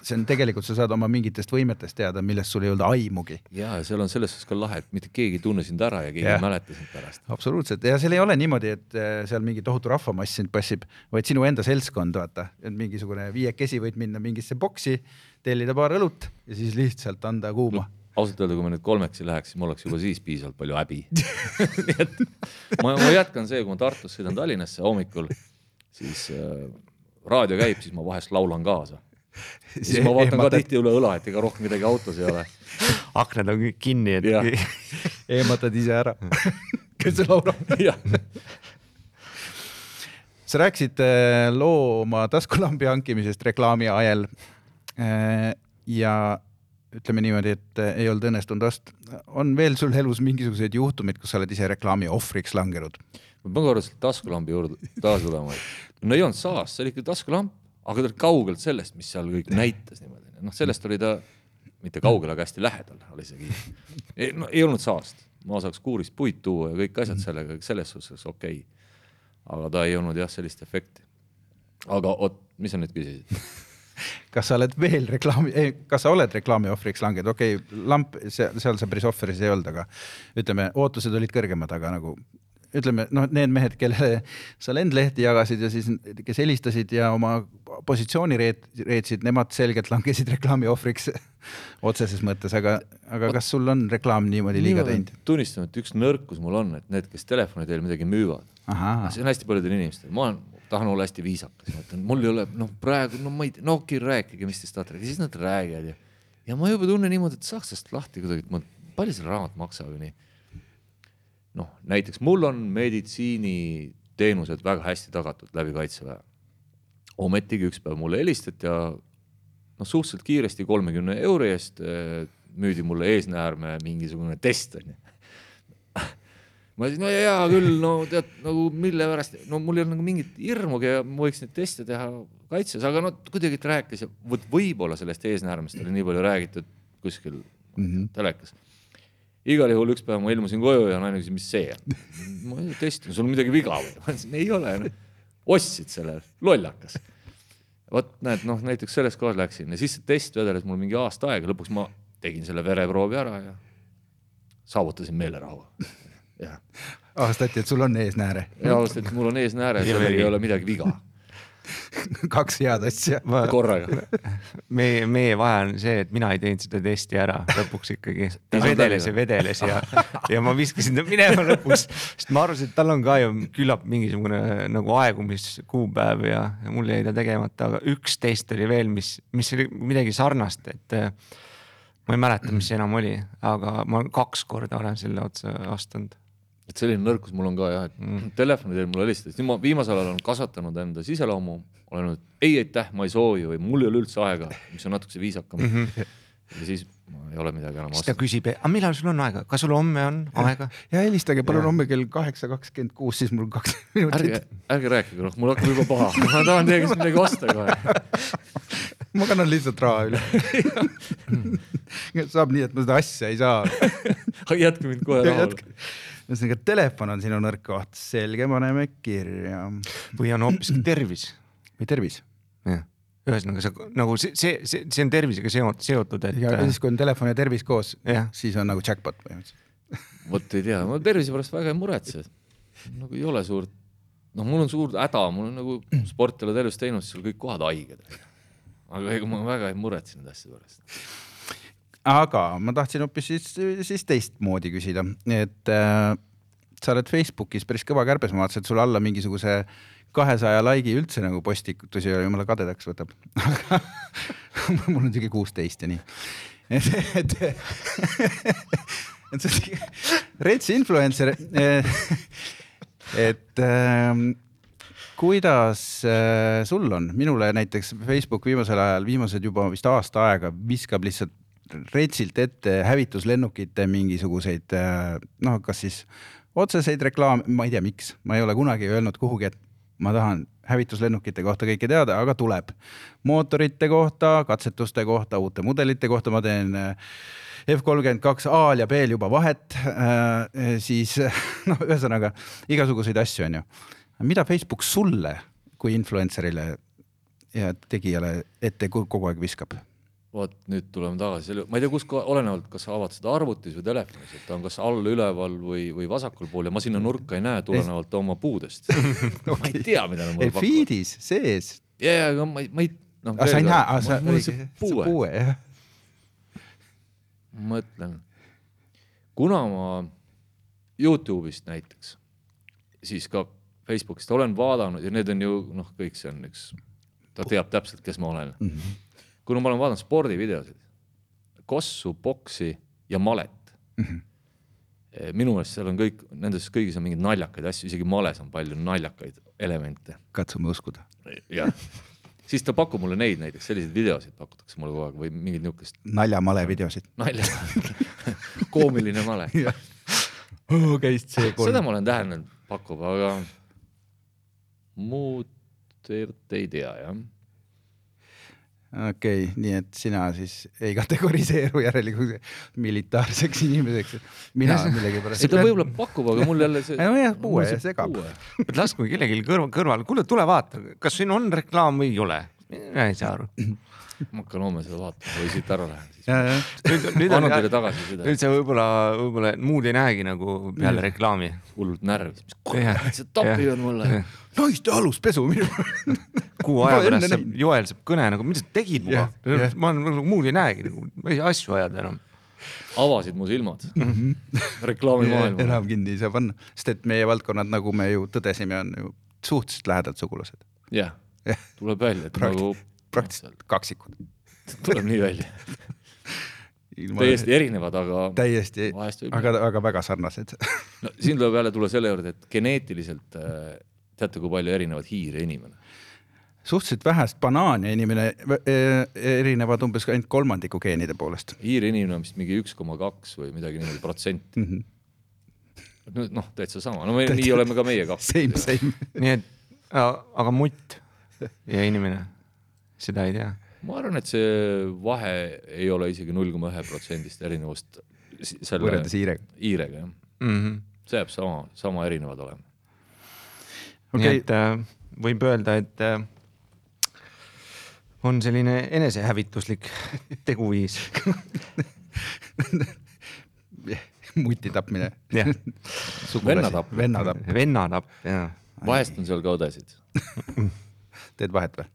see on tegelikult, sa saad oma mingitest võimetest teada, millest sul ei olnud aimugi. ja, ja seal on selles suhtes ka lahe, et mitte keegi ei tunne sind ära ja keegi ja. ei mäleta sind pärast. absoluutselt ja seal ei ole niimoodi, et äh, seal mingi tohutu rahvamass sind passib, vaid sinu enda seltskond, vaata, et mingisugune viiekesi võid minna mingisse boksi, tellida paar õlut ja siis lihtsalt anda kuuma no ausalt öelda, kui me nüüd kolmekesi läheks, siis mul oleks juba siis piisavalt palju häbi nii et ma, ma jätkan see, kui ma Tartust sõidan Tallinnasse hommikul, siis äh, raadio käib, siis ma vahest laulan kaasa. siis ma vaatan ka tihti üle õla, et ega rohkem midagi autos ei ole. aknad on kõik kinni, et eematad ise ära kes see laulab sa rääkisid äh, loo oma taskulambi hankimisest reklaami ajel. Äh, ja ütleme niimoodi, et äh, ei olnud õnnestunud ost-. on veel sul elus mingisuguseid juhtumeid, kus sa oled ise reklaami ohvriks langenud? ma pean korra selle taskulambi juurde tagasi tulema, et no ei olnud saast, see oli ikka taskulamp, aga ta oli kaugelt sellest, mis seal kõik näitas niimoodi, noh, sellest oli ta mitte kaugel, aga hästi lähedal oli isegi. no ei olnud saast, ma saaks kuurist puid tuua ja kõik asjad sellega, selles suhtes okei okay.. aga ta ei olnud jah, sellist efekti. aga oot, mis sa nüüd küsisid kas sa oled veel reklaami, kas sa oled reklaami ohvriks langenud, okei okay,, lamp, seal, seal sa päris ohvris ei olnud, aga ütleme, ootused olid kõrgemad, aga nagu ütleme noh, need mehed, kellele sa lendlehti jagasid ja siis, kes helistasid ja oma positsiooni reet-, reetsid, nemad selgelt langesid reklaami ohvriks otseses mõttes, aga, aga kas sul on reklaam niimoodi liiga teinud? tunnistan, et üks nõrkus mul on, et need, kes telefoni teel midagi müüvad, see on hästi paljudel inimestel, ma olen, tahan olla hästi viisakas, ma ütlen, mul ei ole, noh, praegu, no ma ei no okei okay,, rääkige, mis te tahate siis nad räägivad ja, ja ma juba tunnen niimoodi, et saaks sellest lahti kuidagi, et ma, palju see raamat maksab ja nii noh, näiteks mul on meditsiiniteenused väga hästi tagatud läbi kaitseväe. ometigi üks päev mulle helistati ja noh, suhteliselt kiiresti kolmekümne euro eest eh, müüdi mulle eesnäärme mingisugune test onju ma ütlesin, no hea küll, no tead nagu mille pärast, no mul ei olnud nagu mingit hirmugi ja ma võiks neid teste teha kaitses, aga no kuidagi ta rääkis ja vot võib-olla sellest eesnäärmest oli nii palju räägitud kuskil mm -hmm. telekas igal juhul üks päev ma ilmusin koju ja naine küsis, mis see on. ma testin, sul on midagi viga või? ma ütlesin, ei ole no.. ostsid selle, lollakas. vot näed, noh näiteks selles kohas läksin ja siis see test vedeles mul mingi aasta aega, lõpuks ma tegin selle vereproovi ära ja saavutasin meelerahu. Avastati, et sul on eesnääre. ja avastati, et mul on eesnääre, sellel ei ole midagi viga kaks head asja korraga. meie, meie vahe on see, et mina ei teinud seda testi ära lõpuks ikkagi. ta vedeles ja vedeles ja, ja ma viskasin ta minema lõpuks, sest ma arvasin, et tal on ka ju küllap mingisugune nagu aegumiskuupäev ja, ja mul jäi ta tegemata, aga üks test oli veel, mis, mis oli midagi sarnast, et äh, ma ei mäleta, mis see enam oli, aga ma kaks korda olen selle otsa astunud et selline nõrkus mul on ka jah, et mm. telefoni teel mulle helistades, nüüd ma viimasel ajal olen kasvatanud enda siseloomu, olen öelnud ei aitäh, ma ei soovi või mul ei ole üldse aega, mis on natukese viisakam. Mm. -hmm. ja siis ma ei ole midagi enam siis ta küsib, aga millal sul on aega, kas sul homme on aega? ja helistage palun homme kell kaheksa kakskümmend kuus, siis mul kaks minutit. ärge, ärge rääkige noh, mul hakkab juba paha, ma tahan teie käest midagi osta kohe. Ma kannan lihtsalt raha üle. Saab nii, et ma seda asja ei saa. Jätke mind kohe rahule ühesõnaga telefon on sinu nõrk koht, selge, paneme kirja. või on hoopiski tervis. või tervis. jah, ühesõnaga sa nagu see, see, see, see on tervisega seotud, et. ja siis, kui on telefon ja tervis koos, siis on nagu jackpot põhimõtteliselt. vot ei tea, ma tervise pärast väga ei muretse. nagu ei ole suurt, noh, mul on suur häda, mul on nagu sporti oled elus teinud, siis sul kõik kohad haiged. aga ega ma väga ei muretse nende asjade pärast aga ma tahtsin hoopis siis, siis teistmoodi küsida, et äh, sa oled Facebookis päris kõva kärbes, ma vaatasin, et sul alla mingisuguse kahesaja laigi üldse nagu postitusi jumala kadedaks võtab. Mul on siuke kuusteist ja nii. et, et, et sa oled rets influencer. Et äh, kuidas äh, sul on, minule näiteks Facebook viimasel ajal, viimased juba vist aasta aega viskab lihtsalt retsilt ette hävituslennukite mingisuguseid noh, kas siis otseseid reklaame, ma ei tea, miks, ma ei ole kunagi öelnud kuhugi, et ma tahan hävituslennukite kohta kõike teada, aga tuleb. mootorite kohta, katsetuste kohta, uute mudelite kohta ma teen F kolmkümmend kaks A-l ja B-l juba vahet äh,, siis noh, ühesõnaga igasuguseid asju, onju. mida Facebook sulle kui influencer'ile ja tegijale ette kogu aeg viskab? Vot nüüd tuleme tagasi selle, ma ei tea, kus, olenevalt, kas sa avad seda arvutis või telefonis, et ta on kas all, üleval või, või vasakul pool ja ma sinna nurka ei näe tulenevalt oma puudest okay. ma ei tea, mida nad mulle pakuvad. Feed'is sees. ja, ja, aga ma ei, ma ei, noh. aga sa ei näe, sa, mul on see puue, puue, jah. mõtlen, kuna ma Youtube'ist näiteks, siis ka Facebookist olen vaadanud ja need on ju noh, kõik see on üks, ta teab täpselt, kes ma olen mm. -hmm kuna ma olen vaadanud spordivideosid, kossu, boksi ja malet mm. -hmm. minu meelest seal on kõik, nendes kõigis on mingeid naljakaid asju, isegi males on palju naljakaid elemente. katsume uskuda. jah, siis ta pakub mulle neid näiteks, selliseid videosid pakutakse mulle kogu aeg või mingit niisugust. naljamale videosid. nalja koomiline male oh,. käis see kolm. seda ma olen täheldanud, pakub, aga muud ei tea jah okei okay,, nii et sina siis ei kategoriseeru järelikult militaarseks inimeseks. mina millegipärast. see ta võib-olla pakub, aga mul jälle see. nojah, puue segab. laskme kellelgi kõrval, kõrval, kuule, tule vaata, kas siin on reklaam või ei ole. mina ei saa aru ma hakkan homme seda vaatama või siit ära lähen siis. nüüd, nüüd annan teile tagasiside. nüüd sa võib-olla, võib-olla muud ei näegi nagu peale reklaami. hullult närvis, mis kurat, see topivad mulle. Naiste aluspesu minu kuu aja pärast saab, Joel saab kõne nagu, mida sa tegid muga yeah,, yeah. ma nagu muud ei näegi nagu, ma ei saa asju ajada enam avasid mu silmad mm -hmm. reklaamimaailma. enam kinni ei saa panna, sest et meie valdkonnad, nagu me ju tõdesime, on ju suhteliselt lähedalt sugulased. jah yeah. yeah., tuleb välja, et Prakti nagu praktiliselt kaksikud tuleb nii välja täiesti erinevad, aga. täiesti, aga, aga väga sarnased no siin tuleb jälle tulla selle juurde, et geneetiliselt äh, teate, kui palju erinevad hiire inimene? suhteliselt vähest banaani inimene e, erinevad umbes ainult kolmandiku geenide poolest. hiire inimene on vist mingi üks koma kaks või midagi niimoodi protsenti mm. -hmm. noh, täitsa sama, no me, nii oleme ka meie kaks. Same, same. nii et, aga mutt ja inimene seda ei tea. ma arvan, et see vahe ei ole isegi null koma ühe protsendist erinevust. võrreldes hiirega? hiirega jah mm. -hmm. see jääb sama, sama erinevad olema okay.. nii et äh, võib öelda, et äh, on selline enesehävituslik teguviis muti tapmine. vennatapp. vennatapp. vennatapp, jah. vahest on seal ka õdesid teed vahet või?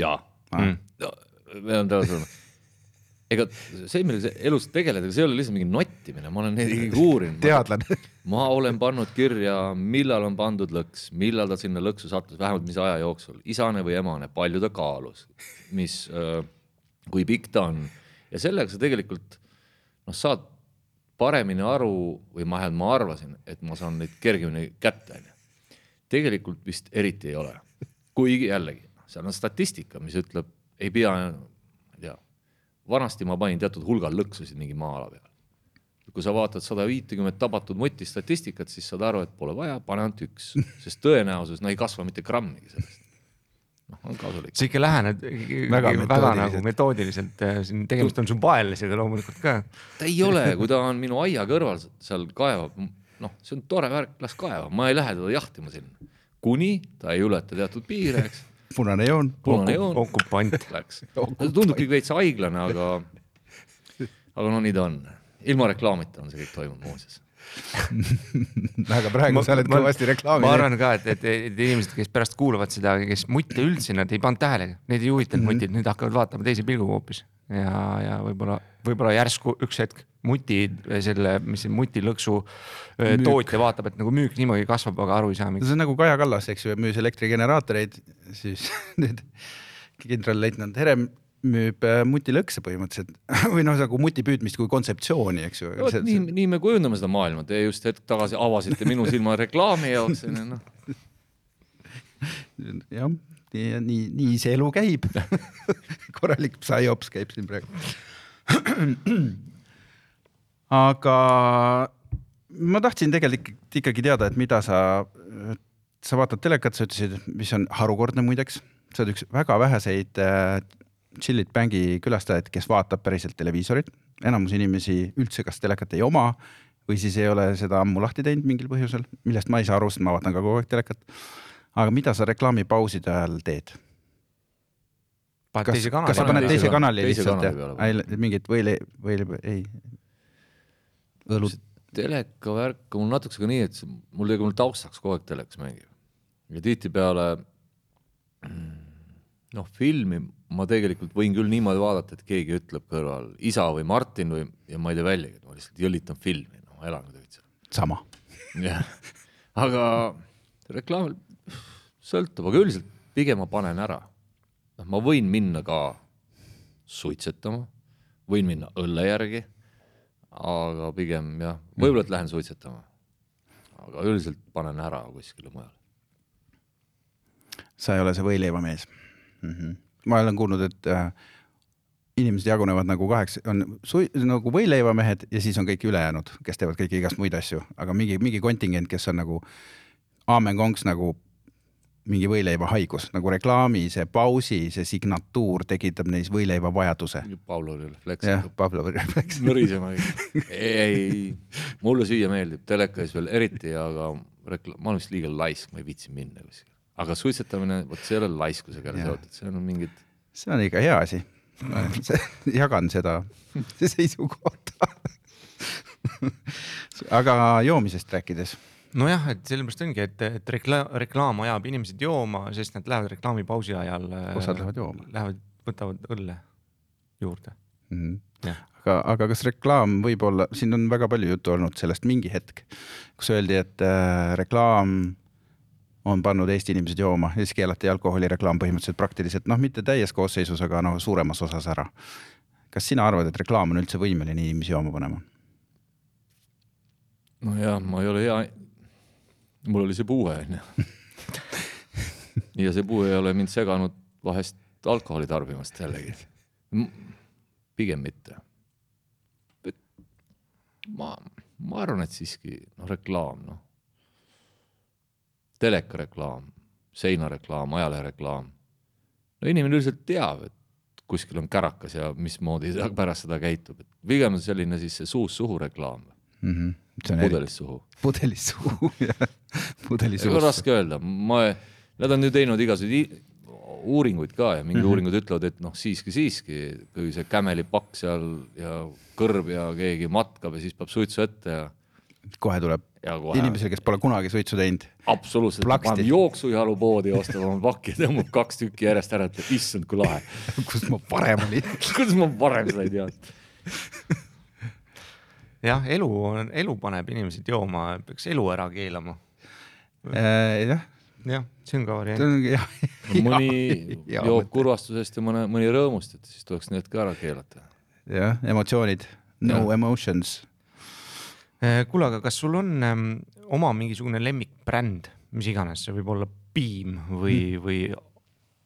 jaa mm.. pean tõesti olema ega see, millega elus tegeleda, see ei ole lihtsalt mingi nottimine, ma olen neid ikkagi uurinud. teadlane. ma olen pannud kirja, millal on pandud lõks, millal ta sinna lõksu sattus, vähemalt mis aja jooksul, isane või emane, palju ta kaalus, mis, kui pikk ta on ja sellega sa tegelikult noh, saad paremini aru või ma, ma arvasin, et ma saan neid kergemini kätte, onju. tegelikult vist eriti ei ole, kuigi jällegi seal on statistika, mis ütleb, ei pea, vanasti ma panin teatud hulgal lõksusid mingi maa-ala peal. kui sa vaatad sada viitekümmet tabatud muti statistikat, siis saad aru, et pole vaja, pane ainult üks, sest tõenäosus, no ei kasva mitte grammigi sellest noh, on kasulik. sa ikka lähened väga, väga nagu metoodiliselt, äh, siin tegemist on su paelisega loomulikult ka. ta ei ole, kui ta on minu aia kõrval seal kaevab, noh, see on tore värk, las kaeva, ma ei lähe teda jahtima sinna. kuni ta ei ületa teatud piire, eks, punane joon. punane joon okupant. läks. tundubki veits haiglane, aga, aga no nii ta on. ilma reklaamita on see kõik toimunud muuseas. aga praegu sa oled kõvasti reklaami ma arvan ka, et, et, et inimesed, kes pärast kuulavad seda, kes mutte üldse nad ei pannud tähele, neid ei huvitanud Mhm. mutid, nüüd hakkavad vaatama teise pilguga hoopis ja, ja võib-olla, võib-olla järsku üks hetk muti, selle, mis see mutilõksu Müük. tootja vaatab, et nagu müük niimoodi kasvab, aga aru ei saa, miks. see on nagu Kaja Kallas, eks ju, müüs elektrigeneraatoreid, siis nüüd kindralleitnant Herem müüb mutilõkse põhimõtteliselt või noh, nagu muti püüdmist kui kontseptsiooni, eks ju. vot nii, nii me kujundame seda maailma, te just hetk tagasi avasite minu silma reklaami jaoks, noh. jah, nii, nii, nii see elu käib. korralik psühhops käib siin praegu. aga ma tahtsin tegelikult ikkagi teada, et mida sa, sa vaatad telekat, sa ütlesid, mis on harukordne muideks, sa oled üks väga väheseid äh, Chillit Bangi külastajaid, kes vaatab päriselt televiisorit. enamus inimesi üldse kas telekat ei oma või siis ei ole seda ammu lahti teinud mingil põhjusel, millest ma ei saa aru, sest ma vaatan ka kogu aeg telekat. aga mida sa reklaamipauside ajal teed? paned kas, teise kas sa paned Teise teise kan- kanali lihtsalt kanali peale ja ei, mingit võile, võile, ei, õlut, teleka värk on mul natukese ka nii, et mul tegelikult taustaks kogu aeg telekas mängib. ja tihtipeale noh, filmi ma tegelikult võin küll niimoodi vaadata, et keegi ütleb kõrval isa või Martin või, ja ma ei tee väljagi, et ma lihtsalt jõllitan filmi, no ma elan kuidagi seal. sama. jah, aga reklaamil sõltub, aga üldiselt pigem ma panen ära. noh, ma võin minna ka suitsetama, võin minna õlle järgi, aga pigem jah, võib-olla, et lähen suitsetama. aga üldiselt panen ära kuskile mujale. sa ei ole see võileivamees mm. -hmm. ma olen kuulnud, et äh, inimesed jagunevad nagu kaheks, on sui- nagu võileivamehed ja siis on kõik ülejäänud, kes teevad kõiki igast muid asju, aga mingi, mingi kontingent, kes on nagu aamen-konks nagu mingi võileivahaigus, nagu reklaami see pausi, see signatuur tekitab neis võileiva vajaduse. Pavlovi refleks jah, Pavlovi refleks. nõrisema. ei, ei, mulle süüa meeldib, telekas veel eriti, aga rekla-, ma olen vist liiga laisk, ma ei viitsi minna kuskile. aga suitsetamine, vot see ei ole laiskusega seotud, see on mingid see on ikka hea asi. jagan seda seisukohta. aga joomisest rääkides, nojah, et sellepärast ongi, et, et rekla-, reklaam ajab inimesed jooma, sest nad lähevad reklaamipausi ajal. Osad lähevad jooma. Lähevad, võtavad õlle juurde. mm. -hmm. Aga, aga kas reklaam võib olla, siin on väga palju juttu olnud sellest mingi hetk, kus öeldi, et äh, reklaam on pannud Eesti inimesed jooma ja siis keelati alkoholireklaam põhimõtteliselt praktiliselt noh, mitte täies koosseisus, aga noh, suuremas osas ära. kas sina arvad, et reklaam on üldse võimeline inimesi jooma panema? nojah, ma ei ole hea, mul oli see puue onju. ja see puue ei ole mind seganud vahest alkoholi tarbimast jällegi. pigem mitte. ma, ma arvan, et siiski noh, reklaam noh, telekareklaam, seinareklaam, ajalehereklaam. no inimene üldiselt teab, et kuskil on kärakas ja mismoodi ta pärast seda käitub, et pigem on selline siis see suust suhu reklaam, Mm -hmm. Pudelist suhu. pudelist suhu, jah, pudelist suhu. raske öelda, ma, nad on ju teinud igasuguseid uuringuid ka ja mingid mm -hmm. uuringud ütlevad, et noh, siiski, siiski, kui see kämelipakk seal ja kõrb ja keegi matkab ja siis paneb suitsu ette ja, kohe tuleb kohe inimesele, kes pole kunagi suitsu teinud, absoluutselt paneb jooksujalu poodi, ostab oma pakki tõmbab kaks tükki järjest ära, ütleb issand, kui lahe. kust ma parem olin. kuidas ma varem seda ei teadnud? jah, elu on, elu paneb inimesed jooma, peaks elu ära keelama. Äh, jah, jah, see on ka variant. mõni joob kurvastusest ja mõne, mõni rõõmust, et siis tuleks need ka ära keelata. jah, emotsioonid, no ja. emotions. Eh, kuule, aga kas sul on ähm, oma mingisugune lemmikbränd, mis iganes, see võib olla piim või mm., või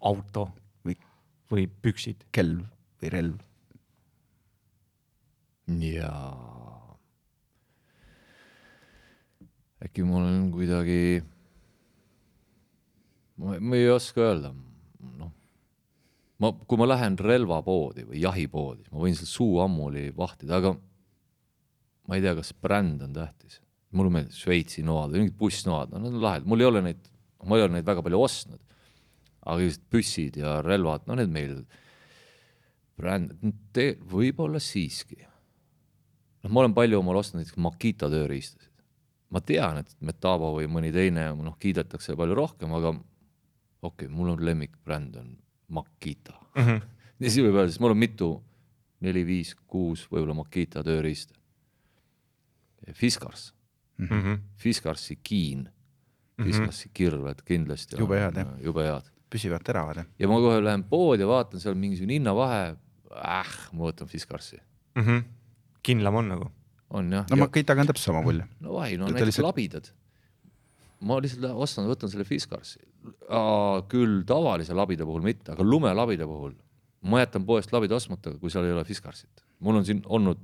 auto Või- või püksid? kelv või relv. jaa. Äkki mul on kuidagi, ma, ma ei oska öelda, noh. ma, kui ma lähen relvapoodi või jahipoodi, ma võin seal suu ammuli vahtida, aga ma ei tea, kas bränd on tähtis. mulle meeldivad Šveitsi noad või mingid bussnoad, no need on lahedad, mul ei ole neid, ma ei ole neid väga palju ostnud. aga sellised püssid ja relvad, no need meil bränd, võib-olla siiski. noh, ma olen palju omale ostnud näiteks Makita tööriistasid. Ma tean, et Metabo või mõni teine, noh, kiidetakse palju rohkem, aga okei okay,, mul on lemmikbränd on Makita mm. -hmm. ja siis võib öelda, sest mul on mitu, neli, viis, kuus võib-olla Makita tööriista. Fiskars mm, -hmm. Fiskarsi kiin, Fiskarsi kirved kindlasti. jube head jah. jube head. püsivad teravad jah. ja ma kohe lähen poodi ja vaatan seal mingisugune hinnavahe, äh, ma võtan Fiskarsi mm. -hmm. kindlam on nagu? On jah. no Makitaga on täpselt sama mulje. no vahi, no näiteks lihtsalt... labidad. ma lihtsalt ostan, võtan selle Fiskarsi. küll tavalise labida puhul mitte, aga lumelabida puhul ma jätan poest labida ostmata, kui seal ei ole Fiskarsit. mul on siin olnud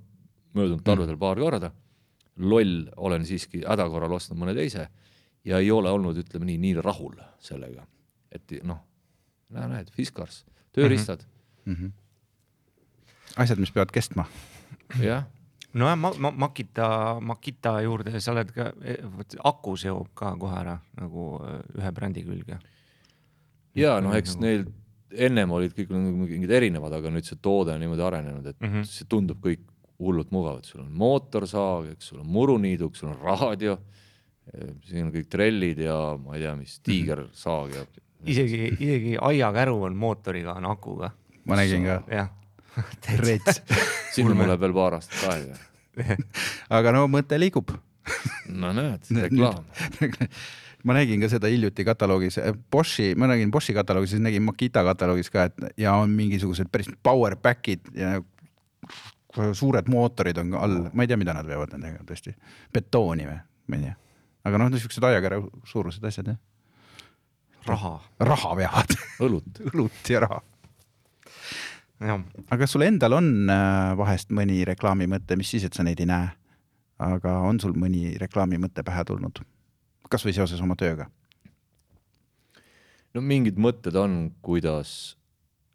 möödunud talvedel paar korda loll olen siiski häda korral ostnud mõne teise ja ei ole olnud, ütleme nii, nii rahul sellega. et noh, näe, näed, Fiskars, tööriistad mm. -hmm. asjad, mis peavad kestma. jah. Nojah, ma, ma, Makita, Makita juurde sa oled ka, aku seob ka kohe ära nagu äh, ühe brändi külge. ja noh, eks nagu... neil ennem olid kõik mingid erinevad, aga nüüd see toode on niimoodi arenenud, et mm -hmm. see tundub kõik hullult mugav, et sul on mootorsaag, eks sul on muruniiduk, sul on raadio, siin on kõik trellid ja ma ei tea, mis tiigersaag ja. isegi, isegi aiakäru on mootoriga, on akuga. ma nägin ka. jah. rets. sinna mul läheb veel paar aastat aega aga no mõte liigub no näed, reklaam ma nägin ka seda hiljuti kataloogis, Boschi, ma nägin Boschi kataloogis, siis nägin Makita kataloogis ka, et ja on mingisugused päris power back'id ja suured mootorid on all, ma ei tea, mida nad veavad nendega tõesti, betooni või, ma ei tea. aga noh, niisugused aiakärra suurused asjad jah. raha. raha veavad õlut õlut ja raha. Aga kas sul endal on äh, vahest mõni reklaamimõte, mis siis, et sa neid ei näe, aga on sul mõni reklaamimõte pähe tulnud, kasvõi seoses oma tööga? no mingid mõtted on, kuidas,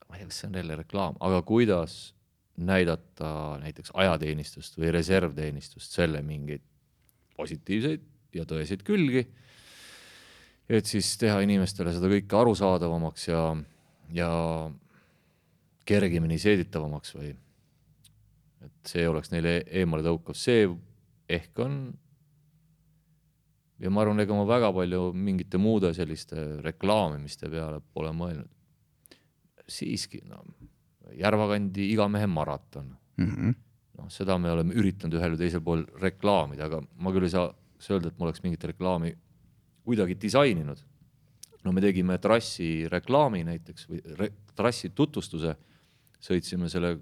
ma ei tea, kas see on jälle reklaam, aga kuidas näidata näiteks ajateenistust või reservteenistust, selle mingeid positiivseid ja tõeseid külgi. et siis teha inimestele seda kõike arusaadavamaks ja, ja kergemini seeditavamaks või et see oleks neile eemale tõukav, see ehk on. ja ma arvan, ega ma väga palju mingite muude selliste reklaamimiste peale pole mõelnud. siiski, no Järvakandi iga mehe maraton mm. -hmm. noh, seda me oleme üritanud ühel või teisel pool reklaamida, aga ma küll ei saa öelda, et ma oleks mingit reklaami kuidagi disaininud. no me tegime trassi reklaami näiteks või trassi tutvustuse, sõitsime selle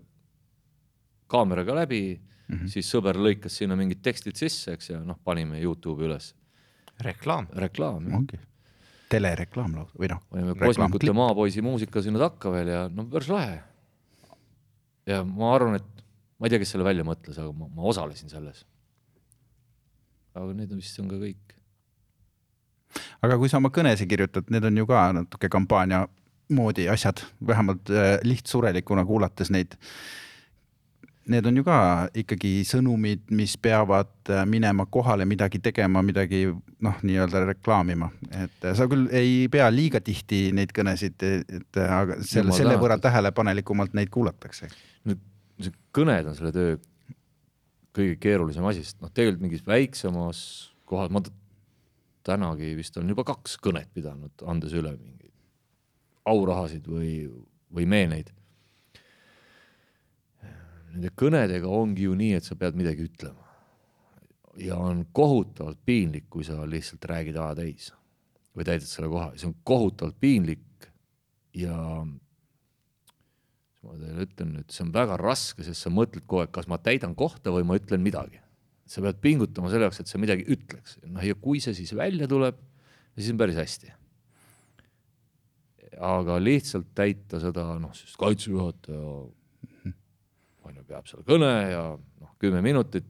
kaameraga läbi mm, -hmm. siis sõber lõikas sinna mingid tekstid sisse, eks, ja noh, panime Youtube'i üles. reklaam. reklaam, jah okay telereklaam lausa või noh. panime Kosmikute maapoisi muusika sinna takka veel ja no päris lahe ja ma arvan, et ma ei tea, kes selle välja mõtles, aga ma, ma osalesin selles. aga need on vist on ka kõik. aga kui sa oma kõnesid kirjutad, need on ju ka natuke kampaania moodi asjad, vähemalt äh, lihtsurelikuna kuulates neid. Need on ju ka ikkagi sõnumid, mis peavad äh, minema kohale, midagi tegema, midagi noh, nii-öelda reklaamima, et äh, sa küll ei pea liiga tihti neid kõnesid, et aga selle, selle võrra tähelepanelikumalt neid kuulatakse nüüd see kõned on selle töö kõige keerulisem asi, sest noh, tegelikult mingis väiksemas kohas, ma tänagi vist olen juba kaks kõnet pidanud, andes üle mingeid aurahasid või, või meeneid. Nende kõnedega ongi ju nii, et sa pead midagi ütlema. ja on kohutavalt piinlik, kui sa lihtsalt räägid aja täis või täidad selle koha, see on kohutavalt piinlik ja ma teile ütlen, et see on väga raske, sest sa mõtled kogu aeg, kas ma täidan kohta või ma ütlen midagi. sa pead pingutama selle jaoks, et sa midagi ütleks, noh ja kui see siis välja tuleb, siis on päris hästi. Aga lihtsalt täita seda, noh, sest kaitsejuhataja on ju, peab seal kõne ja noh, kümme minutit,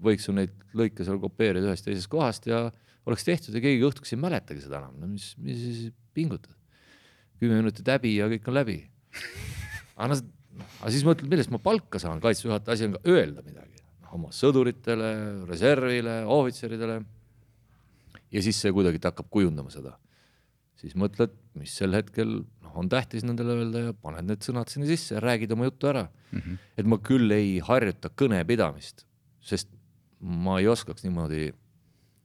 võiks ju neid lõike seal kopeerida ühest teisest kohast ja oleks tehtud ja keegi õhtuks ei mäletagi seda enam, no mis, mis siis pingutad. kümme minutit häbi ja kõik on läbi aga noh, aga siis mõtled, millest ma palka saan, kaitsejuhataja asi on ka öelda midagi. noh, oma sõduritele, reservile, ohvitseridele. ja siis see kuidagi hakkab kujundama seda. Siis mõtled, mis sel hetkel noh, on tähtis nendele öelda ja paned need sõnad sinna sisse ja räägid oma jutu ära mm. -hmm. et ma küll ei harjuta kõnepidamist, sest ma ei oskaks niimoodi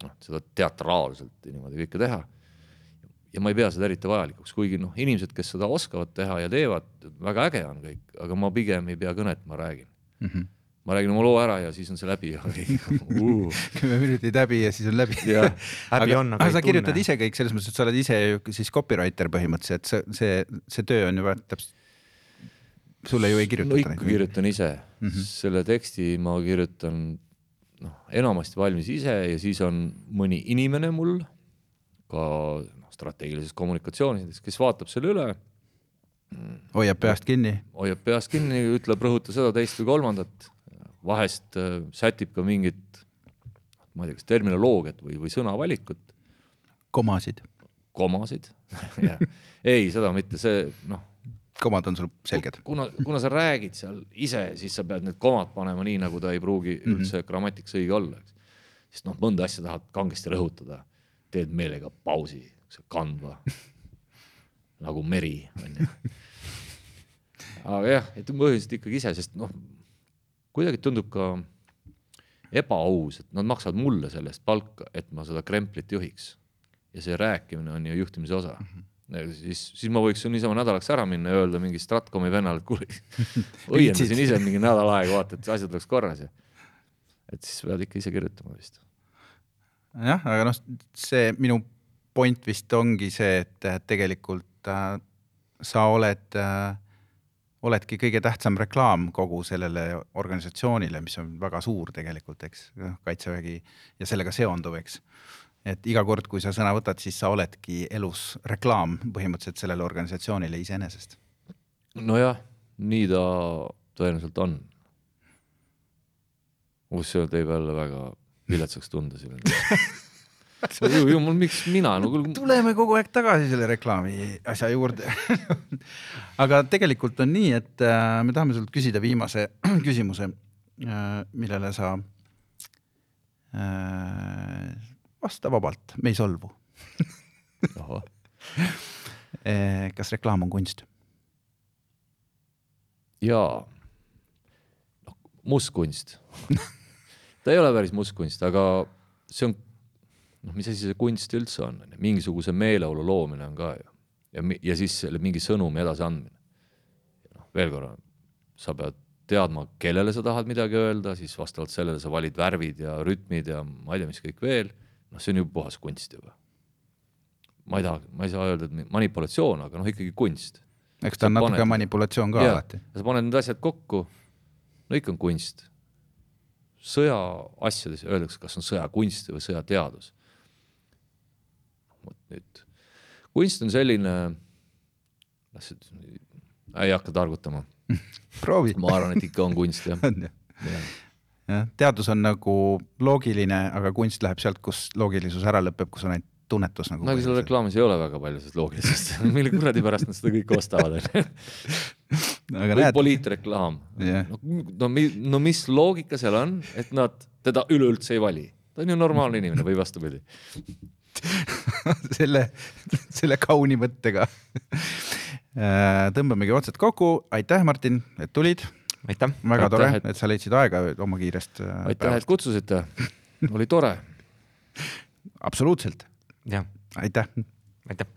noh, seda teatraalselt niimoodi kõike teha ja ma ei pea seda eriti vajalikuks, kuigi noh, inimesed, kes seda oskavad teha ja teevad, väga äge on kõik, aga ma pigem ei pea kõnet, ma räägin mm. -hmm. Ma räägin oma loo ära ja siis on see läbi uh. kümme minutit häbi ja siis on läbi. häbi on, aga aga sa kirjutad tunne. ise kõik selles mõttes, et sa oled ise ju siis copywriter põhimõtteliselt, see, see, see töö on juba täpselt, sulle ju ei no kirjutata ikka. kirjutan ise mm, -hmm. selle teksti ma kirjutan noh, enamasti valmis ise ja siis on mõni inimene mul ka noh, strateegilises kommunikatsioonis näiteks, kes vaatab selle üle, hoiab peast kinni. hoiab peast kinni, ütleb, rõhuta seda, teist või kolmandat, vahest äh, sätib ka mingit ma ei tea, kas terminoloogiat või, või sõnavalikut, komasid, komasid ei, seda mitte, see noh, komad on sul selged. kuna, kuna sa räägid seal ise, siis sa pead need komad panema nii, nagu ta ei pruugi Mhm. üldse grammatikas õige olla, eks. sest noh, mõnda asja tahad kangesti rõhutada, teed meelega pausi, kandva nagu meri, onju. aga jah, et põhiliselt ikkagi ise, sest noh, kuidagi tundub ka ebaaus, et nad maksavad mulle selle eest palka, et ma seda kremplit juhiks. ja see rääkimine on ju juhtimise osa mm. -hmm. siis, siis ma võiks ju niisama nädalaks ära minna ja öelda mingi Stratkomi vennale, et kuule, õiendasin ise mingi nädal aega, vaata, et asjad oleks korras ja. et siis pead ikka ise kirjutama vist. jah, aga noh, see minu point vist ongi see, et et tegelikult äh, sa oled äh,, oledki kõige tähtsam reklaam kogu sellele organisatsioonile, mis on väga suur tegelikult, eks, noh, kaitsevägi ja sellega seonduv, eks. et iga kord, kui sa sõna võtad, siis sa oledki elus reklaam põhimõtteliselt sellele organisatsioonile iseenesest. nojah, nii ta tõenäoliselt on. kus see teeb jälle väga viletsaks tunda siin. ju, ju mul, miks mina, no kuule, tuleme kogu aeg tagasi selle reklaami asja juurde. aga tegelikult on nii, et äh, me tahame sult küsida viimase küsimuse, millele sa äh, vasta vabalt, me ei solvu. kas reklaam on kunst? jaa, noh, mustkunst. ta ei ole päris mustkunst, aga see on, noh, mis asi see kunst üldse on, mingisuguse meeleolu loomine on ka ju. ja, ja siis selle mingi sõnumi edasiandmine. noh, veel korra, sa pead teadma, kellele sa tahad midagi öelda, siis vastavalt sellele sa valid värvid ja rütmid ja ma ei tea, mis kõik veel. noh, see on ju puhas kunst juba. ma ei taha, ma ei saa öelda, et manipulatsioon, aga noh, ikkagi kunst eks ta on natuke paned- manipulatsioon ka Jaa, alati. ja sa paned need asjad kokku, no ikka on kunst. sõja asjades öeldakse, kas on sõjakunst või sõjateadus. nüüd, kunst on selline, ei hakka targutama, proovi. ma arvan, et ikka on kunst jah. on jah, teadus on nagu loogiline, aga kunst läheb sealt, kus loogilisus ära lõpeb, kus on ainult tunnetus nagu. no aga seal reklaamis ei ole väga palju sellest loogilisest, mille kuradi pärast nad seda kõike ostavad, onju. või näed, poliitreklaam Jah. no, no, no mis loogika seal on, et nad teda üleüldse ei vali, ta on ju normaalne inimene või vastupidi. selle, selle kauni mõttega tõmbamegi otsad kokku, aitäh, Martin, et tulid, aitäh. väga Aitäh, tore, et- et sa leidsid aega oma kiirest äh, aitäh, et kutsusite, oli tore. absoluutselt, jah, aitäh. aitäh.